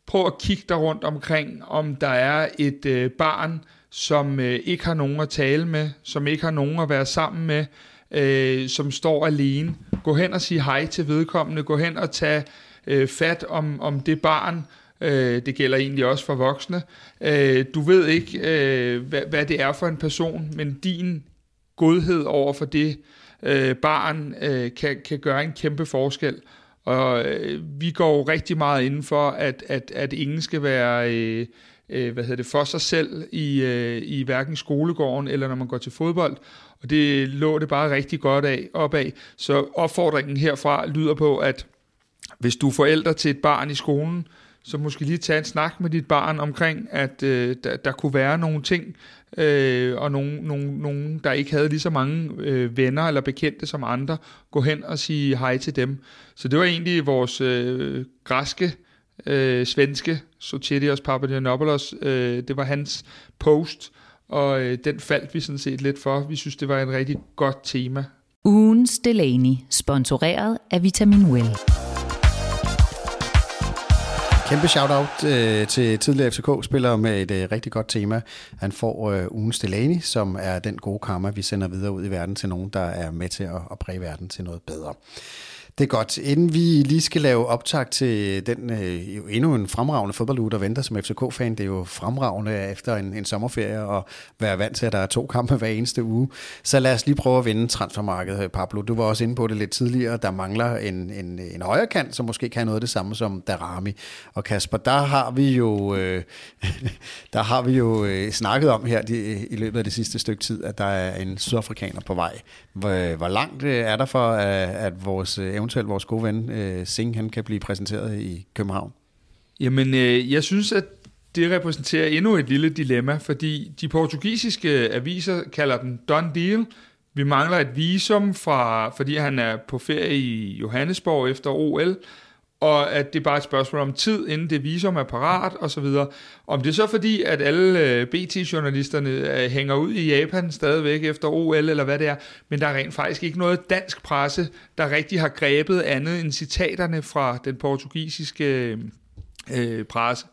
[SPEAKER 3] Prøv at kigge der rundt omkring, om der er et øh, barn, som øh, ikke har nogen at tale med, som ikke har nogen at være sammen med, øh, som står alene. Gå hen og sige hej til vedkommende. Gå hen og tage øh, fat om, om det barn. Øh, det gælder egentlig også for voksne. Øh, du ved ikke, øh, hvad, hvad det er for en person, men din godhed over for det øh, barn øh, kan, kan gøre en kæmpe forskel. Og øh, vi går rigtig meget inden for, at, at, at ingen skal være... Øh, øh, hvad hedder det, for sig selv i, øh, i hverken skolegården eller når man går til fodbold. Og det lå det bare rigtig godt af, op af. Så opfordringen herfra lyder på, at hvis du er forældre til et barn i skolen, så måske lige tage en snak med dit barn omkring, at øh, der, der kunne være nogle ting, øh, og nogen, nogen, nogen, der ikke havde lige så mange øh, venner eller bekendte som andre, gå hen og sige hej til dem. Så det var egentlig vores øh, græske, øh, svenske Sotidios Papagiannopoulos, øh, det var hans post, og øh, den faldt vi sådan set lidt for. Vi synes, det var en rigtig godt tema.
[SPEAKER 1] Ugens Delaney, sponsoreret af Vitamin Well.
[SPEAKER 2] Kæmpe shout-out øh, til tidligere FCK-spillere med et øh, rigtig godt tema. Han får øh, ugens Delaney, som er den gode karma, vi sender videre ud i verden til nogen, der er med til at, at præge verden til noget bedre. Det er godt. Inden vi lige skal lave optag til den øh, jo endnu en fremragende fodbolduge, der venter som FCK-fan, det er jo fremragende efter en, en sommerferie og være vant til, at der er to kampe hver eneste uge. Så lad os lige prøve at vinde transfermarkedet, øh, Pablo. Du var også inde på det lidt tidligere. Der mangler en, en, en højre kant, som måske kan noget af det samme som Darami. Og Kasper, der har vi jo, øh, (laughs) der har vi jo øh, snakket om her de, i løbet af det sidste stykke tid, at der er en sydafrikaner på vej. Hvor, hvor langt øh, er der for, at, at vores evne eventuelt vores gode ven øh, Singh, han kan blive præsenteret i København?
[SPEAKER 3] Jamen, øh, jeg synes, at det repræsenterer endnu et lille dilemma, fordi de portugisiske aviser kalder den done deal. Vi mangler et visum, fra, fordi han er på ferie i Johannesborg efter OL, og at det er bare et spørgsmål om tid, inden det visum er parat, og så videre. Om det er så fordi, at alle øh, BT-journalisterne øh, hænger ud i Japan stadigvæk efter OL, eller hvad det er, men der er rent faktisk ikke noget dansk presse, der rigtig har grebet andet end citaterne fra den portugisiske øh, øh presse.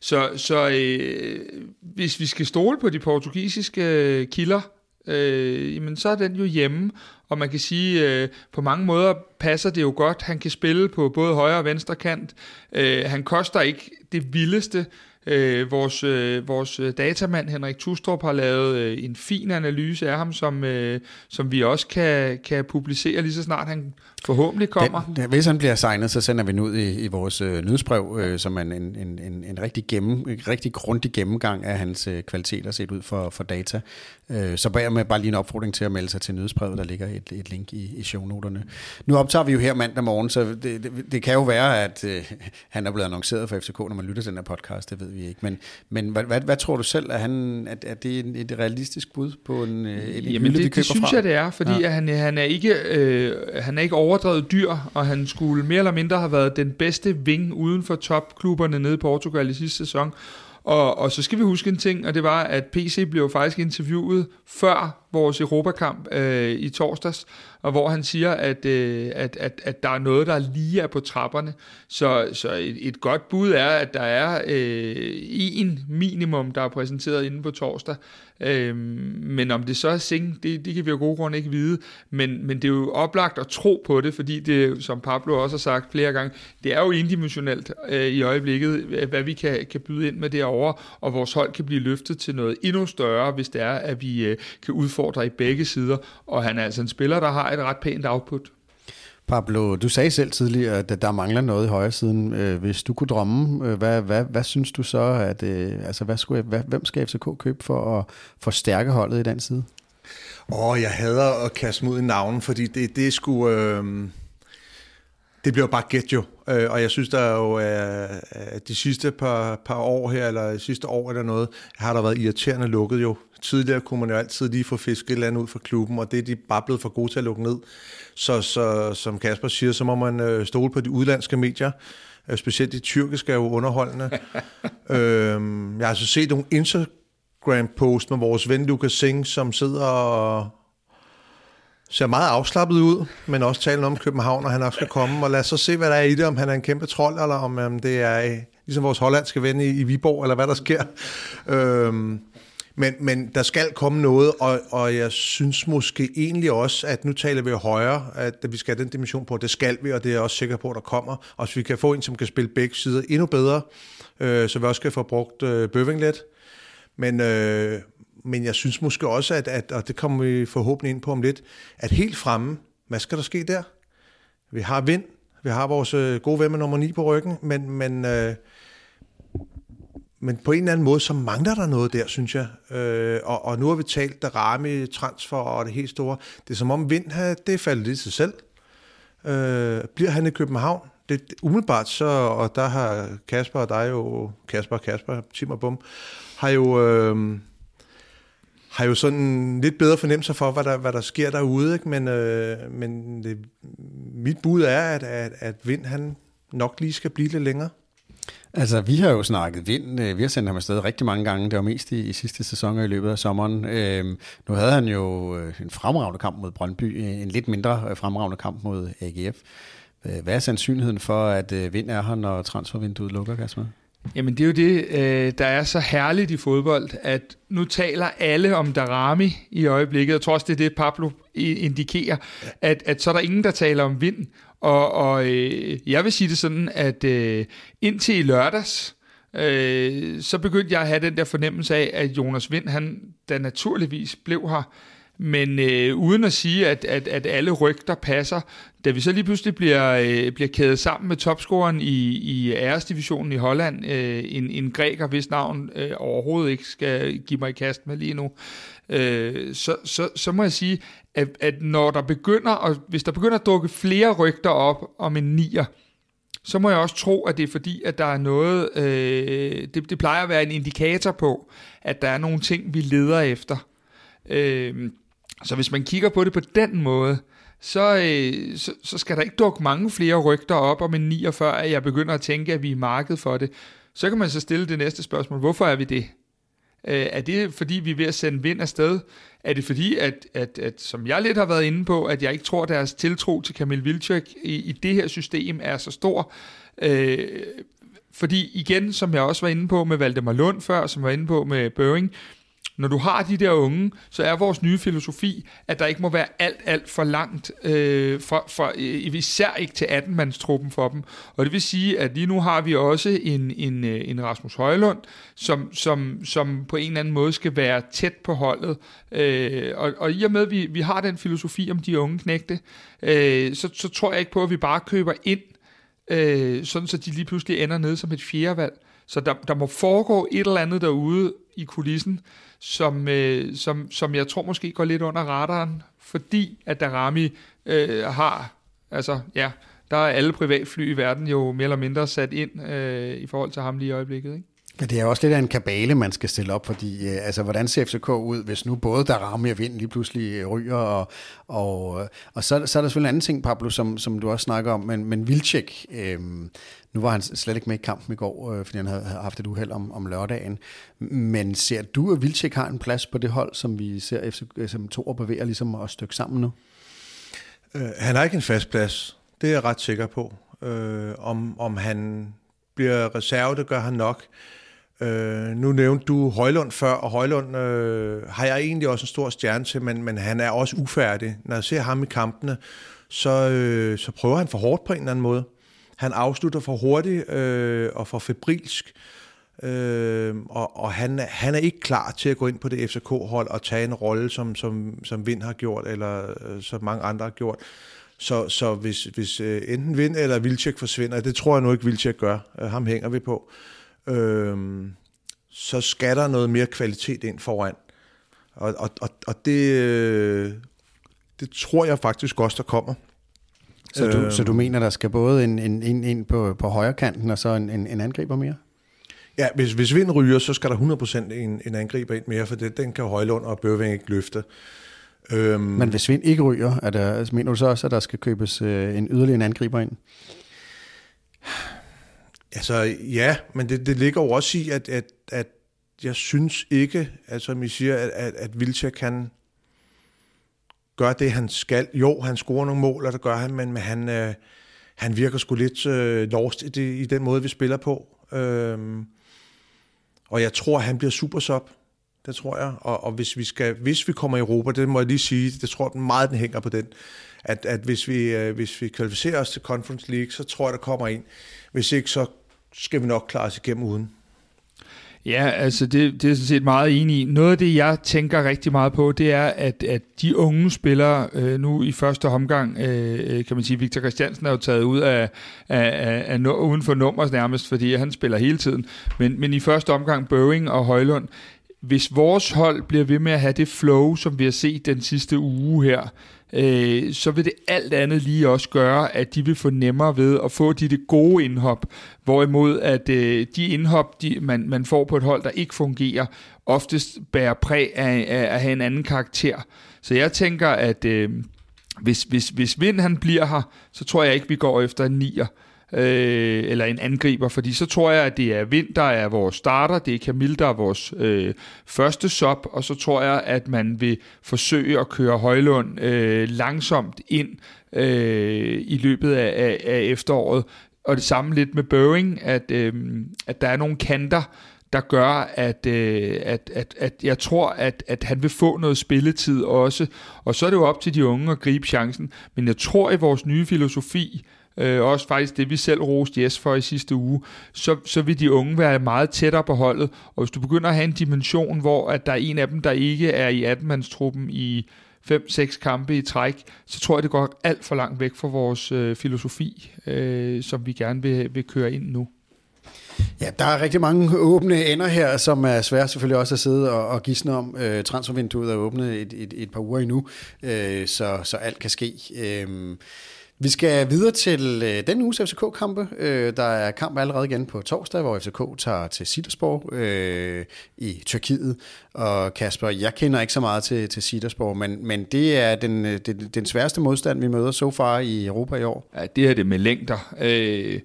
[SPEAKER 3] Så, så øh, hvis vi skal stole på de portugisiske kilder, øh, jamen så er den jo hjemme, og man kan sige, øh, på mange måder passer det jo godt. Han kan spille på både højre og venstre kant. Øh, han koster ikke det vildeste. Øh, vores, øh, vores datamand Henrik Tustrup har lavet øh, en fin analyse af ham, som, øh, som vi også kan, kan publicere lige så snart han forhåbentlig kommer.
[SPEAKER 2] Den, hvis han bliver signet, så sender vi den ud i, i vores øh, nyhedsbrev, øh, som er en, en, en, en rigtig, gennem, en rigtig grundig gennemgang af hans øh, kvaliteter set ud for, for data. Øh, så bag med bare lige en opfordring til at melde sig til nyhedsbrevet, der ligger et, et link i, i shownoterne. Nu optager vi jo her mandag morgen, så det, det, det kan jo være, at øh, han er blevet annonceret for FCK, når man lytter til den her podcast, det ved vi ikke. Men, men hvad, hvad, hvad tror du selv, at han, at, at det er et realistisk bud på en, øh, en
[SPEAKER 3] Jamen hylde, det, det synes fra? jeg, det er, fordi ja. han, han, er ikke, øh, han er ikke overdrevet dyr, og han skulle mere eller mindre have været den bedste ving uden for topklubberne nede i Portugal i sidste sæson. Og, og så skal vi huske en ting, og det var, at PC blev faktisk interviewet før vores Europakamp øh, i torsdags, og hvor han siger, at, øh, at, at, at der er noget, der lige er på trapperne. Så, så et, et godt bud er, at der er øh, en minimum, der er præsenteret inde på torsdag. Øh, men om det så er Sing, det, det kan vi jo gode grunde ikke vide. Men, men det er jo oplagt at tro på det, fordi det, som Pablo også har sagt flere gange, det er jo indimensionelt øh, i øjeblikket, hvad vi kan, kan byde ind med derovre, og vores hold kan blive løftet til noget endnu større, hvis det er, at vi øh, kan udfordre i begge sider. Og han er altså en spiller, der har et ret pænt output.
[SPEAKER 2] Pablo, du sagde selv tidligere, at der mangler noget i højre siden. Øh, hvis du kunne drømme, øh, hvad, hvad, hvad synes du så, at, øh, altså, hvad skulle, hvad, hvem skal FCK købe for at forstærke holdet i den side?
[SPEAKER 4] Åh, oh, jeg hader at kaste mod i navnen, fordi det, det er sgu... Øh, det bliver bare gæt jo, og jeg synes, der er jo de sidste par, par år her, eller de sidste år eller noget, har der været irriterende lukket jo Tidligere kunne man jo altid lige få fisket et eller andet ud fra klubben, og det er de bare blevet for gode til at lukke ned. Så, så som Kasper siger, så må man øh, stole på de udlandske medier. Øh, specielt de tyrkiske er jo underholdende. (laughs) øhm, jeg har altså set nogle Instagram-post med vores ven Lukas Singh, som sidder og ser meget afslappet ud, men også taler om København, og han også skal komme. Og lad os så se, hvad der er i det, om han er en kæmpe trold, eller om um, det er øh, ligesom vores hollandske ven i, i Viborg, eller hvad der sker. Øhm, men, men der skal komme noget, og, og jeg synes måske egentlig også, at nu taler vi højere, at vi skal have den dimension på, det skal vi, og det er jeg også sikker på, at der kommer. Og så vi kan få en, som kan spille begge sider endnu bedre, øh, så vi også kan få brugt øh, Bøving lidt. Men, øh, men jeg synes måske også, at, at, og det kommer vi forhåbentlig ind på om lidt, at helt fremme, hvad skal der ske der? Vi har vind, vi har vores øh, gode ven med nummer 9 på ryggen, men, men øh, men på en eller anden måde, så mangler der noget der, synes jeg. Øh, og, og nu har vi talt der ramme transfer og det helt store. Det er som om Vind, det er faldet lidt sig selv. Øh, bliver han i København? Det, det, umiddelbart så, og der har Kasper og dig jo, Kasper og Kasper, Tim og Bum, har jo, øh, har jo sådan lidt bedre fornemmelse for, hvad der, hvad der sker derude. Ikke? Men, øh, men det, mit bud er, at, at, at Vind han nok lige skal blive lidt længere.
[SPEAKER 2] Altså, vi har jo snakket vind. Øh, vi har sendt ham afsted rigtig mange gange. Det var mest i, i sidste sæson og i løbet af sommeren. Øhm, nu havde han jo øh, en fremragende kamp mod Brøndby, en lidt mindre øh, fremragende kamp mod AGF. Hvad er sandsynligheden for, at vind er her, når transfervinduet lukker, Kasper?
[SPEAKER 3] Jamen det er jo det, der er så herligt i fodbold, at nu taler alle om Darami i øjeblikket. Jeg tror også, det er det, Pablo indikerer, at, at så er der ingen, der taler om vind. Og, og øh, jeg vil sige det sådan, at øh, indtil i lørdags, øh, så begyndte jeg at have den der fornemmelse af, at Jonas Vind, han da naturligvis blev her, men øh, uden at sige, at, at, at alle rygter passer, da vi så lige pludselig bliver, øh, bliver kædet sammen med topscoren i, i æresdivisionen i Holland, øh, en, en græker, hvis navn øh, overhovedet ikke skal give mig i kast med lige nu, øh, så, så, så må jeg sige, at, at når der begynder, og hvis der begynder at dukke flere rygter op om en nier, så må jeg også tro, at det er fordi, at der er noget, øh, det, det plejer at være en indikator på, at der er nogle ting, vi leder efter. Øh, så hvis man kigger på det på den måde, så, øh, så, så skal der ikke dukke mange flere rygter op om en 49, at jeg begynder at tænke, at vi er marked for det. Så kan man så stille det næste spørgsmål. Hvorfor er vi det? Øh, er det fordi, vi er ved at sende vind afsted? Er det fordi, at, at, at, som jeg lidt har været inde på, at jeg ikke tror, deres tiltro til Kamil Vilcek i, i det her system er så stor? Øh, fordi igen, som jeg også var inde på med Valdemar Lund før, som var inde på med Børing, når du har de der unge, så er vores nye filosofi, at der ikke må være alt, alt for langt, øh, for, for, øh, især ikke til 18-mandstruppen for dem. Og det vil sige, at lige nu har vi også en, en, øh, en Rasmus Højlund, som, som, som på en eller anden måde skal være tæt på holdet. Øh, og, og i og med, at vi, vi har den filosofi om de unge knægte, øh, så, så tror jeg ikke på, at vi bare køber ind, øh, sådan så de lige pludselig ender nede som et fjerdevalg. Så der, der må foregå et eller andet derude i kulissen, som, øh, som, som jeg tror måske går lidt under radaren, fordi at Darami øh, har, altså ja, der er alle privatfly i verden jo mere eller mindre sat ind øh, i forhold til ham lige i øjeblikket, ikke?
[SPEAKER 2] Men det er også lidt af en kabale, man skal stille op, fordi øh, altså, hvordan ser FCK ud, hvis nu både der rammer og vind lige pludselig øh, ryger, og, og, øh, og så, så er der selvfølgelig en anden ting, Pablo, som, som du også snakker om, men, men Vilcek, øh, nu var han slet ikke med i kampen i går, øh, fordi han havde haft et uheld om, om lørdagen, men ser du, at Vilcek har en plads på det hold, som vi ser FC, øh, som to bevæger ligesom at stykke sammen nu?
[SPEAKER 4] Øh, han har ikke en fast plads, det er jeg ret sikker på. Øh, om, om han bliver reserve, det gør han nok. Øh, nu nævnte du Højlund før, og Højlund øh, har jeg egentlig også en stor stjerne til, men, men han er også ufærdig. Når jeg ser ham i kampene, så, øh, så prøver han for hårdt på en eller anden måde. Han afslutter for hurtigt øh, og for febrilsk, øh, og, og han, han er ikke klar til at gå ind på det FCK-hold og tage en rolle, som, som, som Vind har gjort, eller øh, som mange andre har gjort. Så, så hvis, hvis øh, enten Vind eller Vilcek forsvinder, det tror jeg nu ikke, Vilcek gør, øh, ham hænger vi på, øh, så skal der noget mere kvalitet ind foran. Og, og, og, og det, øh, det tror jeg faktisk også, der kommer.
[SPEAKER 2] Så du, øh, så du mener, der skal både en, en, en, en på, på højre kanten, og så en, en, en angriber mere?
[SPEAKER 4] Ja, hvis, hvis vind ryger, så skal der 100% en, en angriber ind mere, for det, den kan Højlund og Bøving ikke løfte.
[SPEAKER 2] Øhm, Men hvis vind ikke ryger, er der, altså, mener du så også, at der skal købes øh, en yderligere en angriber ind?
[SPEAKER 4] Altså ja, men det, det ligger jo også i, at, at, at jeg synes ikke, altså som I siger, at, at, at Vilcek kan gøre det, han skal. Jo, han scorer nogle mål, og det gør han, men, men han, øh, han virker sgu lidt øh, lost i, det, i den måde, vi spiller på. Øhm, og jeg tror, han bliver super sub. Det tror jeg. Og, og hvis vi skal, hvis vi kommer i Europa, det må jeg lige sige, det tror jeg meget, den hænger på den. At, at hvis, vi, øh, hvis vi kvalificerer os til Conference League, så tror jeg, der kommer en. Hvis ikke, så skal vi nok klare os igennem uden.
[SPEAKER 3] Ja, altså det, det er sådan set meget enig i. Noget af det, jeg tænker rigtig meget på, det er, at, at de unge spillere øh, nu i første omgang, øh, øh kan man sige, Victor Christiansen er jo taget ud af, af, af, af uden for nummer nærmest, fordi han spiller hele tiden. Men, men i første omgang Boeing og Højlund, hvis vores hold bliver ved med at have det flow, som vi har set den sidste uge her, øh, så vil det alt andet lige også gøre, at de vil få nemmere ved at få de det gode indhop, hvorimod at øh, de indhop, de, man, man får på et hold, der ikke fungerer, oftest bærer præg af, af at have en anden karakter. Så jeg tænker, at øh, hvis, hvis, hvis Vind han bliver her, så tror jeg ikke, vi går efter en nier øh, eller en angriber, fordi så tror jeg, at det er Vind, der er vores starter, det er Camille, der er vores øh, første sub, og så tror jeg, at man vil forsøge at køre Højlund øh, langsomt ind øh, i løbet af, af, af efteråret. Og det samme lidt med Boeing, at, øh, at der er nogle kanter, der gør, at, øh, at, at, at jeg tror, at, at han vil få noget spilletid også. Og så er det jo op til de unge at gribe chancen. Men jeg tror i vores nye filosofi, øh, også faktisk det, vi selv roste Jes for i sidste uge, så, så vil de unge være meget tættere på holdet. Og hvis du begynder at have en dimension, hvor at der er en af dem, der ikke er i 18-mandstruppen i 5-6 kampe i træk, så tror jeg, det går alt for langt væk fra vores øh, filosofi, øh, som vi gerne vil, vil køre ind nu.
[SPEAKER 2] Ja, der er rigtig mange åbne ender her, som er svært selvfølgelig også at sidde og, og gisne om. Øh, transfervinduet er åbnet et, et, et par uger endnu, øh, så, så alt kan ske. Øh, vi skal videre til øh, den uges FCK-kampe. Øh, der er kamp allerede igen på torsdag, hvor FCK tager til Sidersborg øh, i Tyrkiet. Og Kasper, jeg kender ikke så meget til, til Sidersborg, men, men det er den, øh, den, den sværeste modstand, vi møder så far i Europa i år.
[SPEAKER 3] Ja, det er det med længder. Øh,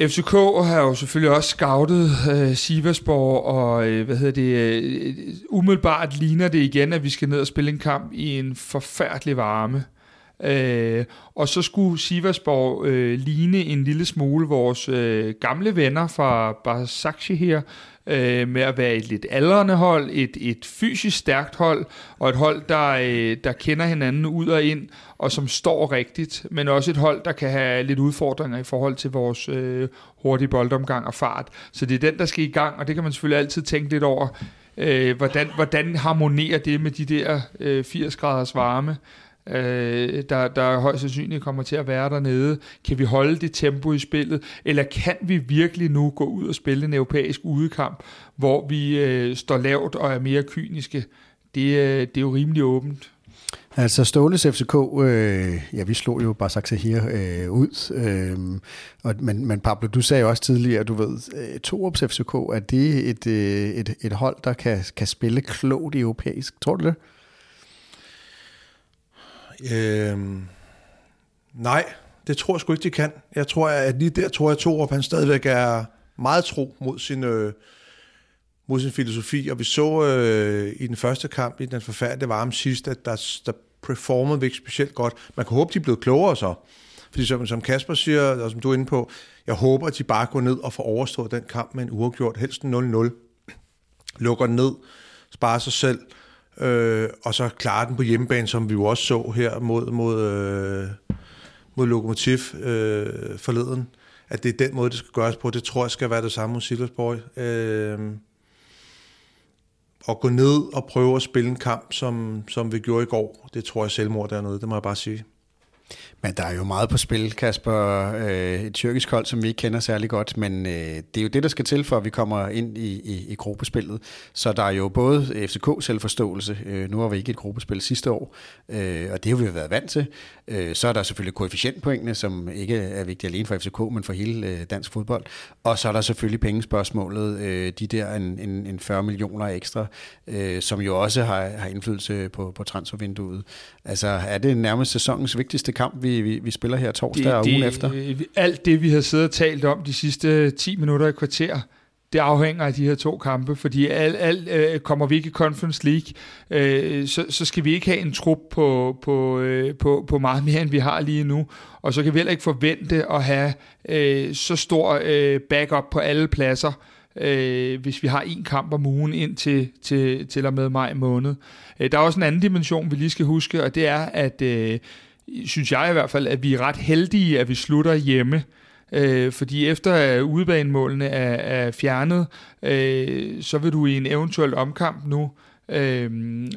[SPEAKER 3] FCK har jo selvfølgelig også scoutet øh, Siversborg, og øh, hvad hedder det, øh, umiddelbart ligner det igen, at vi skal ned og spille en kamp i en forfærdelig varme. Øh, og så skulle Siversborg øh, ligne en lille smule vores øh, gamle venner fra Basaksehir, her, øh, med at være et lidt aldrende hold, et, et fysisk stærkt hold, og et hold, der, øh, der kender hinanden ud og ind, og som står rigtigt, men også et hold, der kan have lidt udfordringer i forhold til vores øh, hurtige boldomgang og fart. Så det er den, der skal i gang, og det kan man selvfølgelig altid tænke lidt over, øh, hvordan, hvordan harmonerer det med de der øh, 80 graders varme, øh, der, der højst sandsynligt kommer til at være dernede. Kan vi holde det tempo i spillet, eller kan vi virkelig nu gå ud og spille en europæisk udekamp, hvor vi øh, står lavt og er mere kyniske? Det, øh, det er jo rimelig åbent.
[SPEAKER 2] Altså Ståles FCK, øh, ja vi slog jo bare her øh, ud, øh, og, men, men Pablo, du sagde jo også tidligere, du ved, øh, Torups FCK, er det et, øh, et, et hold, der kan, kan spille klogt europæisk? Tror du det?
[SPEAKER 4] Øhm, nej, det tror jeg sgu ikke, de kan. Jeg tror, at lige der tror jeg, at Torup han stadigvæk er meget tro mod sin, øh, mod sin filosofi. Og vi så øh, i den første kamp, i den forfærdelige varme sidst, at der, der performede vi ikke specielt godt. Man kan håbe, de er blevet klogere så. Fordi som, som Kasper siger, og som du er inde på, jeg håber, at de bare går ned og får overstået den kamp med en uafgjort, helst 0-0. Lukker ned, sparer sig selv, øh, og så klare den på hjemmebane, som vi jo også så her mod, mod, øh, mod Lokomotiv øh, forleden. At det er den måde, det skal gøres på. Det tror jeg skal være det samme hos Silversborg. Øh, at gå ned og prøve at spille en kamp, som, som vi gjorde i går, det tror jeg selvmord dernede, det må jeg bare sige.
[SPEAKER 2] Men der er jo meget på spil, Kasper. Øh, et tyrkisk hold, som vi ikke kender særlig godt, men øh, det er jo det, der skal til, for at vi kommer ind i, i, i gruppespillet. Så der er jo både FCK-selvforståelse, øh, nu har vi ikke et gruppespil sidste år, øh, og det har vi jo været vant til. Øh, så er der selvfølgelig koefficientpoengene, som ikke er vigtige alene for FCK, men for hele øh, dansk fodbold. Og så er der selvfølgelig pengespørgsmålet, øh, de der en, en, en 40 millioner ekstra, øh, som jo også har, har indflydelse på, på transfervinduet. Altså er det nærmest sæsonens vigtigste kamp, vi, vi, vi spiller her torsdag det, og ugen det, efter?
[SPEAKER 3] Alt det, vi har siddet og talt om de sidste 10 minutter i kvarter, det afhænger af de her to kampe, fordi alt, alt øh, kommer vi ikke i Conference League, øh, så, så skal vi ikke have en trup på, på, øh, på, på meget mere, end vi har lige nu, og så kan vi heller ikke forvente at have øh, så stor øh, backup på alle pladser, øh, hvis vi har en kamp om ugen ind til, til, til og med maj måned. Øh, der er også en anden dimension, vi lige skal huske, og det er, at øh, synes jeg i hvert fald, at vi er ret heldige, at vi slutter hjemme. Øh, fordi efter at udebanemålene er, er fjernet, øh, så vil du i en eventuel omkamp nu øh,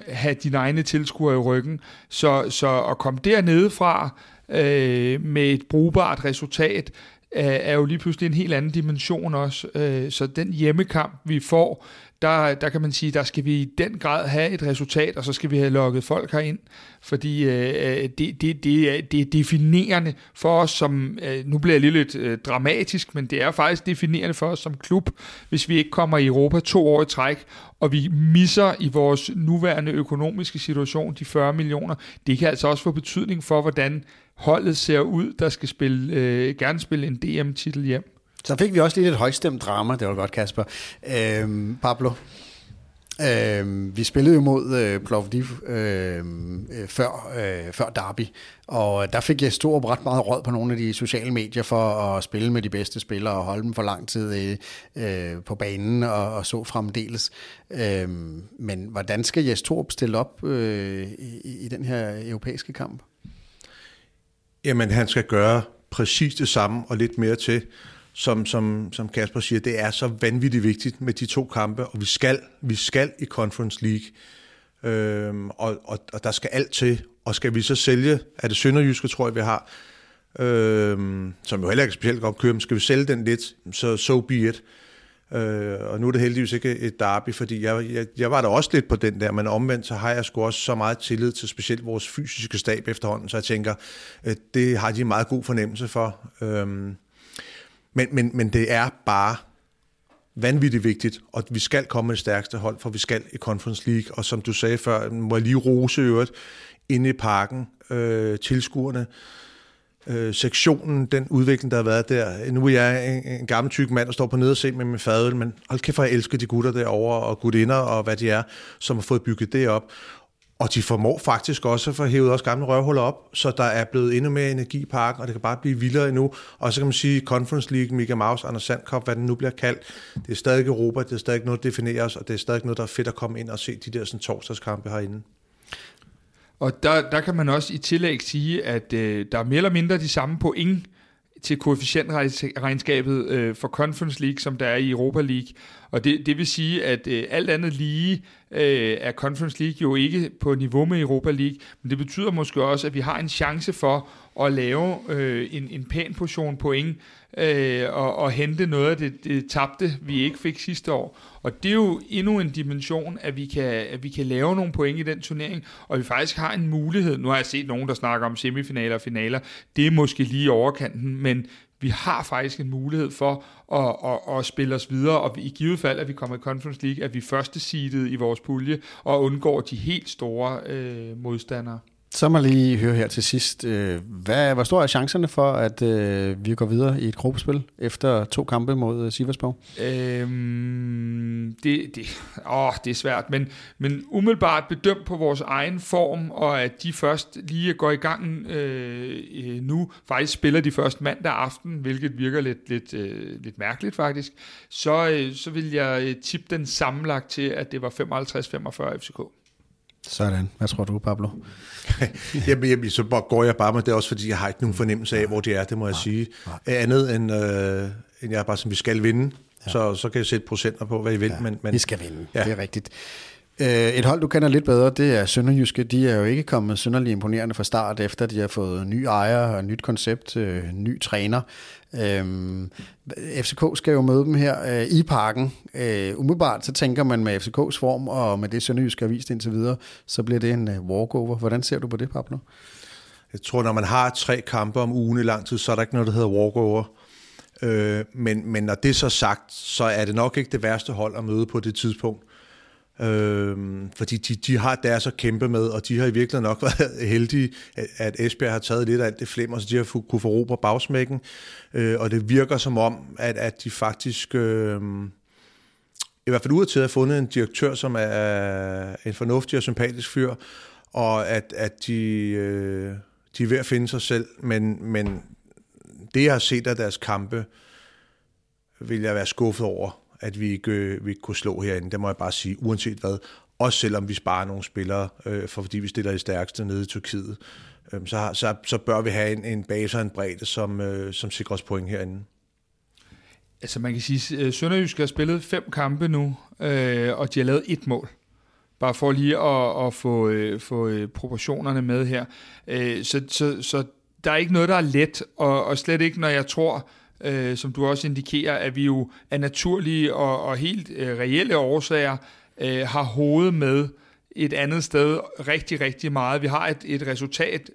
[SPEAKER 3] have dine egne tilskuere i ryggen. Så, så at komme dernede fra øh, med et brugbart resultat, er jo lige pludselig en helt anden dimension også. Øh, så den hjemmekamp, vi får, der, der kan man sige, der skal vi i den grad have et resultat, og så skal vi have lukket folk herind, fordi øh, øh det, det, det, det er definerende for os som, øh, nu bliver jeg lige lidt øh, dramatisk, men det er faktisk definerende for os som klub, hvis vi ikke kommer i Europa to år i træk, og vi misser i vores nuværende økonomiske situation de 40 millioner. Det kan altså også få betydning for, hvordan holdet ser ud, der skal spille, øh, gerne spille en DM-titel hjem.
[SPEAKER 2] Så fik vi også lige et højstemt drama, det var godt, Kasper. Øhm, Pablo, øhm, vi spillede jo mod øh, Plovdiv øhm, øh, før, øh, før Derby, og der fik jeg stor ret meget råd på nogle af de sociale medier for at spille med de bedste spillere og holde dem for lang tid øh, øh på banen og, og så fremdeles. Øhm, men hvordan skal Jes Torp stille op øh, i, i den her europæiske kamp?
[SPEAKER 4] Jamen, han skal gøre præcis det samme og lidt mere til som, som, som Kasper siger, det er så vanvittigt vigtigt med de to kampe, og vi skal, vi skal i Conference League. Øhm, og, og, og der skal alt til. Og skal vi så sælge, er det Sønderjyske, tror jeg, vi har, øhm, som jo heller ikke er specielt godt kører, men skal vi sælge den lidt, så so be it. Øh, og nu er det heldigvis ikke et derby, fordi jeg, jeg, jeg var der også lidt på den der, men omvendt så har jeg sgu også så meget tillid til specielt vores fysiske stab efterhånden, så jeg tænker, øh, det har de en meget god fornemmelse for. Øh, men, men, men det er bare vanvittigt vigtigt, og vi skal komme med det stærkeste hold, for vi skal i Conference League, og som du sagde før, må jeg lige rose øvrigt inde i parken, øh, tilskuerne, øh, sektionen, den udvikling, der har været der. Nu er jeg en, en gammel tyk mand, der står på nede nederse med min fadøl, men hold kæft, for jeg elsker de gutter derovre, og gutinder, og hvad de er, som har fået bygget det op. Og de formår faktisk også at få hævet også gamle røvhuller op, så der er blevet endnu mere energi i parken, og det kan bare blive vildere endnu. Og så kan man sige, Conference League, Mega Mouse, Anders Sandkop, hvad den nu bliver kaldt, det er stadig Europa, det er stadig noget, der definerer os, og det er stadig noget, der er fedt at komme ind og se de der sådan, torsdagskampe herinde.
[SPEAKER 3] Og der, der kan man også i tillæg sige, at øh, der er mere eller mindre de samme point til koefficientregnskabet øh, for Conference League, som der er i Europa League. Og det, det vil sige, at øh, alt andet lige øh, er Conference League jo ikke på niveau med Europa League, men det betyder måske også, at vi har en chance for at lave øh, en, en pæn portion point øh, og, og hente noget af det, det tabte, vi ikke fik sidste år. Og det er jo endnu en dimension, at vi, kan, at vi kan lave nogle point i den turnering, og vi faktisk har en mulighed. Nu har jeg set nogen, der snakker om semifinaler og finaler. Det er måske lige overkanten, men vi har faktisk en mulighed for at, at, at spille os videre, og i givet fald, at vi kommer i Conference League, at vi første seedet i vores pulje, og undgår de helt store øh, modstandere.
[SPEAKER 2] Så må jeg lige høre her til sidst. Øh, hvad, hvor store er chancerne for, at øh, vi går videre i et gruppespil efter to kampe mod øh, Siversborg?
[SPEAKER 3] Øhm, det, det, åh, det er svært, men, men umiddelbart bedømt på vores egen form, og at de først lige går i gang øh, øh nu, faktisk spiller de først mandag aften, hvilket virker lidt, lidt, øh, lidt mærkeligt faktisk, så, øh, så vil jeg tippe den sammenlagt til, at det var 55-45 FCK.
[SPEAKER 2] Sådan. Hvad tror du, Pablo? (laughs)
[SPEAKER 4] jamen, jamen, så går jeg bare med det, også fordi jeg har ikke nogen fornemmelse af, hvor det er, det må jeg sige. Andet end, øh, end jeg er bare som, vi skal vinde, ja. så, så kan jeg sætte procenter på, hvad I vil.
[SPEAKER 2] Ja,
[SPEAKER 4] men, men,
[SPEAKER 2] vi skal vinde,
[SPEAKER 4] ja.
[SPEAKER 2] det er rigtigt. Øh, et hold, du kender lidt bedre, det er Sønderjyske. De er jo ikke kommet synderlig imponerende fra start, efter de har fået ny ejer og nyt koncept, øh, ny træner. Øhm, FCK skal jo møde dem her øh, i parken. Øh, umiddelbart så tænker man med FCKs form, og med det Sønderjyske har vist indtil videre, så bliver det en øh, walkover. Hvordan ser du på det, Pablo?
[SPEAKER 4] Jeg tror, når man har tre kampe om ugen i lang tid, så er der ikke noget, der hedder walkover. Øh, men, men når det er så sagt, så er det nok ikke det værste hold at møde på det tidspunkt. Øh, fordi de, de har deres at kæmpe med, og de har i virkeligheden nok (laughs) været heldige, at, Esbjerg har taget lidt af alt det flimmer, så de har fu- kunne få ro på bagsmækken. Øh, og det virker som om, at, at de faktisk... Øh, i hvert fald udadtil har fundet en direktør, som er en fornuftig og sympatisk fyr, og at, at de, øh, de er ved at finde sig selv, men, men det, jeg har set af deres kampe, vil jeg være skuffet over, at vi ikke, øh, vi ikke kunne slå herinde. Det må jeg bare sige, uanset hvad. Også selvom vi sparer nogle spillere, øh, for fordi vi stiller i stærkeste nede i Tyrkiet, øh, så, så, så bør vi have en, en base og en bredde, som, øh, som sikrer os point herinde.
[SPEAKER 3] Altså man kan sige, at øh, Sønderjysk har spillet fem kampe nu, øh, og de har lavet et mål. Bare for lige at, at få, øh, få øh, proportionerne med her. Øh, så, så, så der er ikke noget, der er let, og, og slet ikke, når jeg tror, øh, som du også indikerer, at vi jo af naturlige og, og helt øh, reelle årsager øh, har hovedet med et andet sted rigtig, rigtig meget. Vi har et, et resultat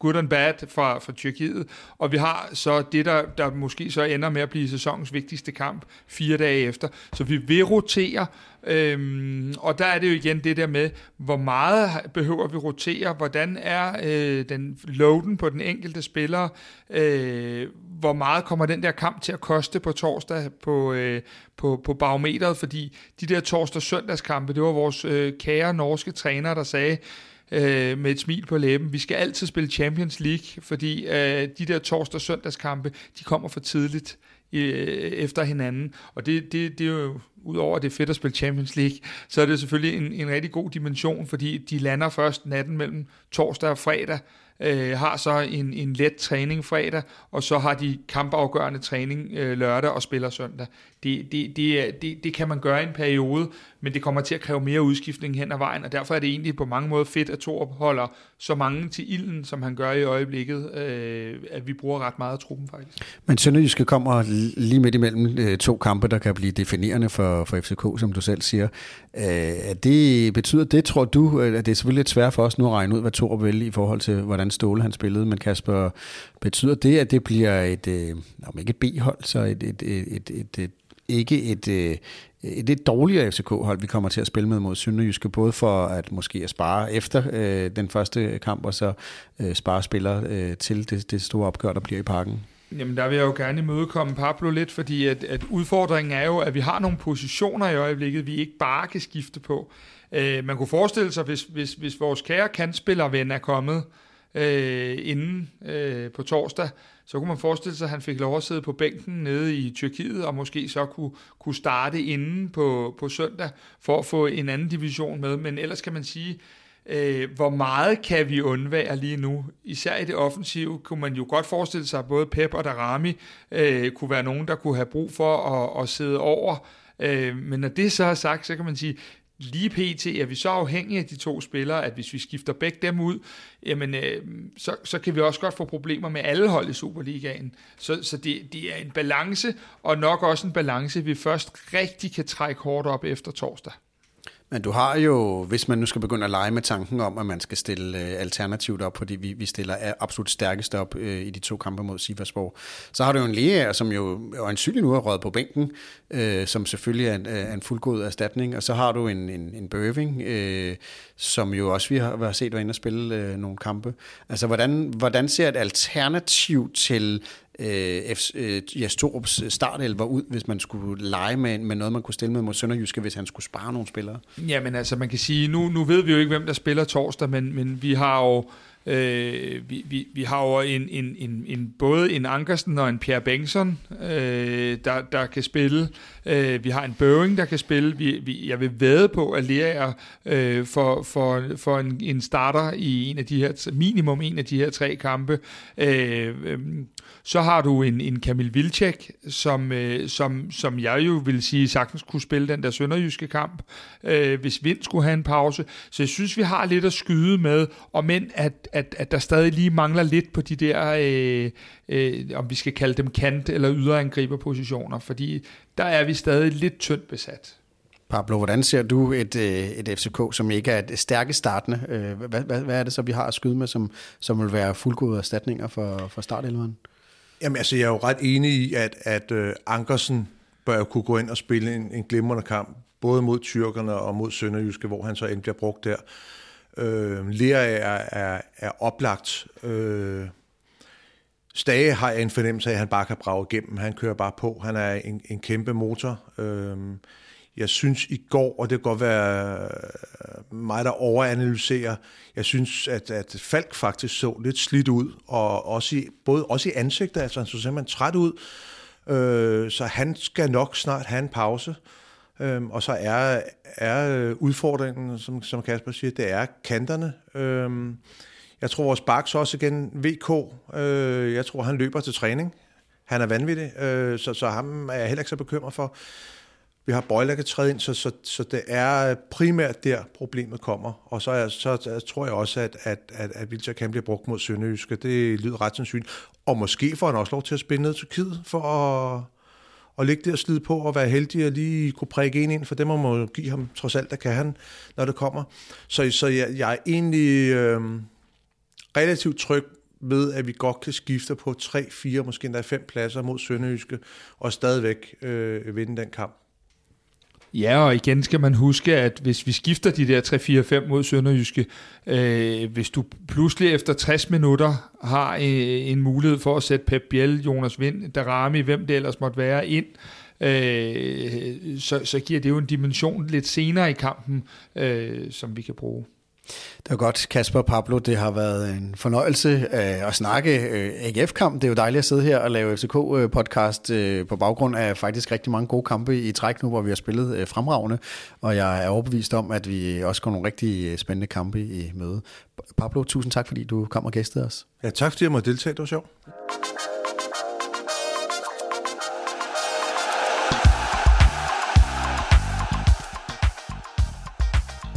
[SPEAKER 3] good and bad fra, fra Tyrkiet, og vi har så det, der, der måske så ender med at blive sæsonens vigtigste kamp fire dage efter. Så vi vil rotere, øhm, og der er det jo igen det der med, hvor meget behøver vi rotere, hvordan er øh, den loaden på den enkelte spiller, øh, hvor meget kommer den der kamp til at koste på torsdag på, øh, på, på barometeret, fordi de der torsdag-søndagskampe, det var vores øh, kære norske træner, der sagde, øh, med et smil på læben. Vi skal altid spille Champions League, fordi øh, de der torsdag- og søndagskampe, de kommer for tidligt øh, efter hinanden. Og det, det, det er jo, udover at det er fedt at spille Champions League, så er det selvfølgelig en, en rigtig god dimension, fordi de lander først natten mellem torsdag og fredag, øh, har så en, en let træning fredag, og så har de kampafgørende træning øh, lørdag og spiller søndag. Det, det, det, øh, det, det kan man gøre i en periode, men det kommer til at kræve mere udskiftning hen ad vejen, og derfor er det egentlig på mange måder fedt, at Torup holder så mange til ilden, som han gør i øjeblikket, øh, at vi bruger ret meget af truppen faktisk.
[SPEAKER 2] Men Sønderjyske kommer lige midt imellem øh, to kampe, der kan blive definerende for, for FCK, som du selv siger. Øh, det, betyder det, tror du, øh, at det er selvfølgelig lidt svært for os nu at regne ud, hvad Torup vil i forhold til, hvordan Ståle han spillede, men Kasper, betyder det, at det bliver et, øh, om ikke et B-hold, så et, et, et, et, et ikke et, øh, et lidt dårligere FCK-hold, vi kommer til at spille med mod Sønderjyske, både for at måske at spare efter øh, den første kamp, og så øh, spare spillere øh, til det, det store opgør, der bliver i parken.
[SPEAKER 3] Jamen der vil jeg jo gerne imødekomme Pablo lidt, fordi at, at udfordringen er jo, at vi har nogle positioner i øjeblikket, vi ikke bare kan skifte på. Øh, man kunne forestille sig, hvis, hvis, hvis vores kære kantspillerven er kommet øh, Øh, inden øh, på torsdag, så kunne man forestille sig, at han fik lov at sidde på bænken nede i Tyrkiet, og måske så kunne, kunne starte inden på, på søndag, for at få en anden division med. Men ellers kan man sige, øh, hvor meget kan vi undvære lige nu? Især i det offensive kunne man jo godt forestille sig, at både Pep og Darami øh, kunne være nogen, der kunne have brug for at, at sidde over. Øh, men når det så er sagt, så kan man sige, lige pt. er vi så afhængige af de to spillere, at hvis vi skifter begge dem ud, jamen, øh, så, så kan vi også godt få problemer med alle hold i Superligaen. Så, så det, det er en balance, og nok også en balance, vi først rigtig kan trække hårdt op efter torsdag.
[SPEAKER 2] Men du har jo, hvis man nu skal begynde at lege med tanken om, at man skal stille øh, alternativt op, fordi vi, vi stiller absolut stærkest op øh, i de to kampe mod Siversborg, så har du jo en læge, som jo øjensynligt nu er røget på bænken, øh, som selvfølgelig er en, øh, er en fuldgod erstatning, og så har du en, en, en Bøving, øh, som jo også vi har, vi har set være inde og spille øh, nogle kampe. Altså, hvordan, hvordan ser et alternativ til øh, F, øh, Jes Torups øh, startelver ud, hvis man skulle lege med, med noget, man kunne stille med mod Sønderjyske, hvis han skulle spare nogle spillere?
[SPEAKER 3] Jamen altså, man kan sige, nu, nu ved vi jo ikke, hvem der spiller torsdag, men, men vi har jo Øh, vi, vi, vi har jo en, en, en, en, både en Ankersen og en Pierre Bengtsson, øh, der, der kan spille. Øh, vi har en Børing, der kan spille. Vi, vi, jeg vil væde på, at Lerager øh, for, for, for en, en starter i en af de her, minimum en af de her tre kampe. Øh, øh, så har du en, en Kamil Vilcek, som, øh, som, som jeg jo vil sige sagtens kunne spille den der sønderjyske kamp, øh, hvis Vind skulle have en pause. Så jeg synes, vi har lidt at skyde med, og men at, at, at der stadig lige mangler lidt på de der, øh, øh, om vi skal kalde dem kant- eller yderangriberpositioner, fordi der er vi stadig lidt tyndt besat.
[SPEAKER 2] Pablo, hvordan ser du et, øh, et FCK, som ikke er et stærke startende? Øh, hvad, hvad, hvad er det så, vi har at skyde med, som, som vil være fuldgode erstatninger for, for startelveren?
[SPEAKER 4] Jamen altså, jeg er jo ret enig i, at, at uh, Ankersen bør jo kunne gå ind og spille en, en glimrende kamp, både mod tyrkerne og mod Sønderjyske, hvor han så end bliver brugt der. Øh, Lea er, er, er oplagt. Øh, Stage har jeg en fornemmelse af, at han bare kan brage igennem. Han kører bare på. Han er en, en kæmpe motor. Øh, jeg synes i går, og det kan godt være mig, der overanalyserer, jeg synes, at, at Falk faktisk så lidt slidt ud, og også i, både også i ansigtet, altså han så simpelthen træt ud, øh, så han skal nok snart have en pause. Øh, og så er, er øh, udfordringen, som, som Kasper siger, det er kanterne. Øh, jeg tror, vores baks også igen, VK, øh, jeg tror, han løber til træning. Han er vanvittig, øh, så, så ham er jeg heller ikke så bekymret for. Vi har Bøjler kan træde ind, så, så, så det er primært der, problemet kommer. Og så, er, så, så tror jeg også, at, at, at, at Vilja kan blive brugt mod Sønderjyske. Det lyder ret sandsynligt. Og måske får han også lov til at spille ned til Kid, for at, at ligge der og slide på og være heldig og lige kunne prikke en ind, for det må man give ham trods alt, der kan han, når det kommer. Så, så jeg, jeg er egentlig øh, relativt tryg ved, at vi godt kan skifte på 3, 4, måske endda 5 pladser mod Sønderjyske, og stadigvæk øh, vinde den kamp.
[SPEAKER 3] Ja, og igen skal man huske, at hvis vi skifter de der 3-4-5 mod Sønderjyske, øh, hvis du pludselig efter 60 minutter har øh, en mulighed for at sætte Pep Biel, Jonas Vind, Darami, hvem det ellers måtte være, ind, øh, så, så giver det jo en dimension lidt senere i kampen, øh, som vi kan bruge.
[SPEAKER 2] Det var godt, Kasper Pablo. Det har været en fornøjelse øh, at snakke øh, AGF-kamp. Det er jo dejligt at sidde her og lave FCK-podcast øh, øh, på baggrund af faktisk rigtig mange gode kampe i træk nu, hvor vi har spillet øh, fremragende. Og jeg er overbevist om, at vi også går nogle rigtig øh, spændende kampe i møde. Pablo, tusind tak, fordi du kom og gæstede os.
[SPEAKER 4] Ja, tak fordi jeg måtte deltage. Det var sjovt.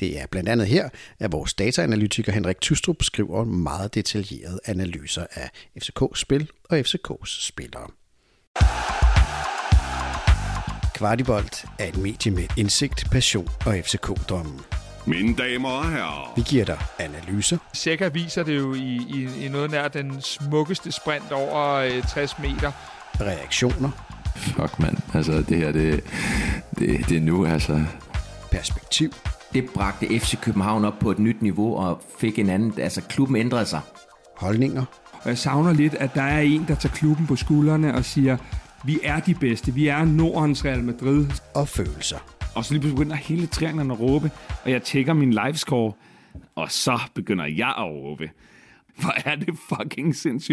[SPEAKER 2] Det er blandt andet her, at vores dataanalytiker Henrik Tystrup skriver meget detaljerede analyser af FCK's spil og FCK's spillere. Kvartibolt er et medie med indsigt, passion og FCK-drømmen.
[SPEAKER 6] Mine damer og herrer.
[SPEAKER 2] Vi giver dig analyser,
[SPEAKER 3] Sækker viser det jo i, i, i noget nær den smukkeste sprint over øh, 60 meter.
[SPEAKER 2] reaktioner,
[SPEAKER 7] Fuck, mand. Altså, det her, det, det, det er nu, altså.
[SPEAKER 2] perspektiv,
[SPEAKER 8] Det bragte FC København op på et nyt niveau og fik en anden... Altså, klubben ændrede sig.
[SPEAKER 2] holdninger,
[SPEAKER 9] Og jeg savner lidt, at der er en, der tager klubben på skuldrene og siger, vi er de bedste, vi er Nordens Real Madrid.
[SPEAKER 2] og følelser.
[SPEAKER 10] Og så lige pludselig begynder hele trianglen at råbe, og jeg tjekker min livescore, og så begynder jeg at råbe. Hvor er det fucking sindssygt.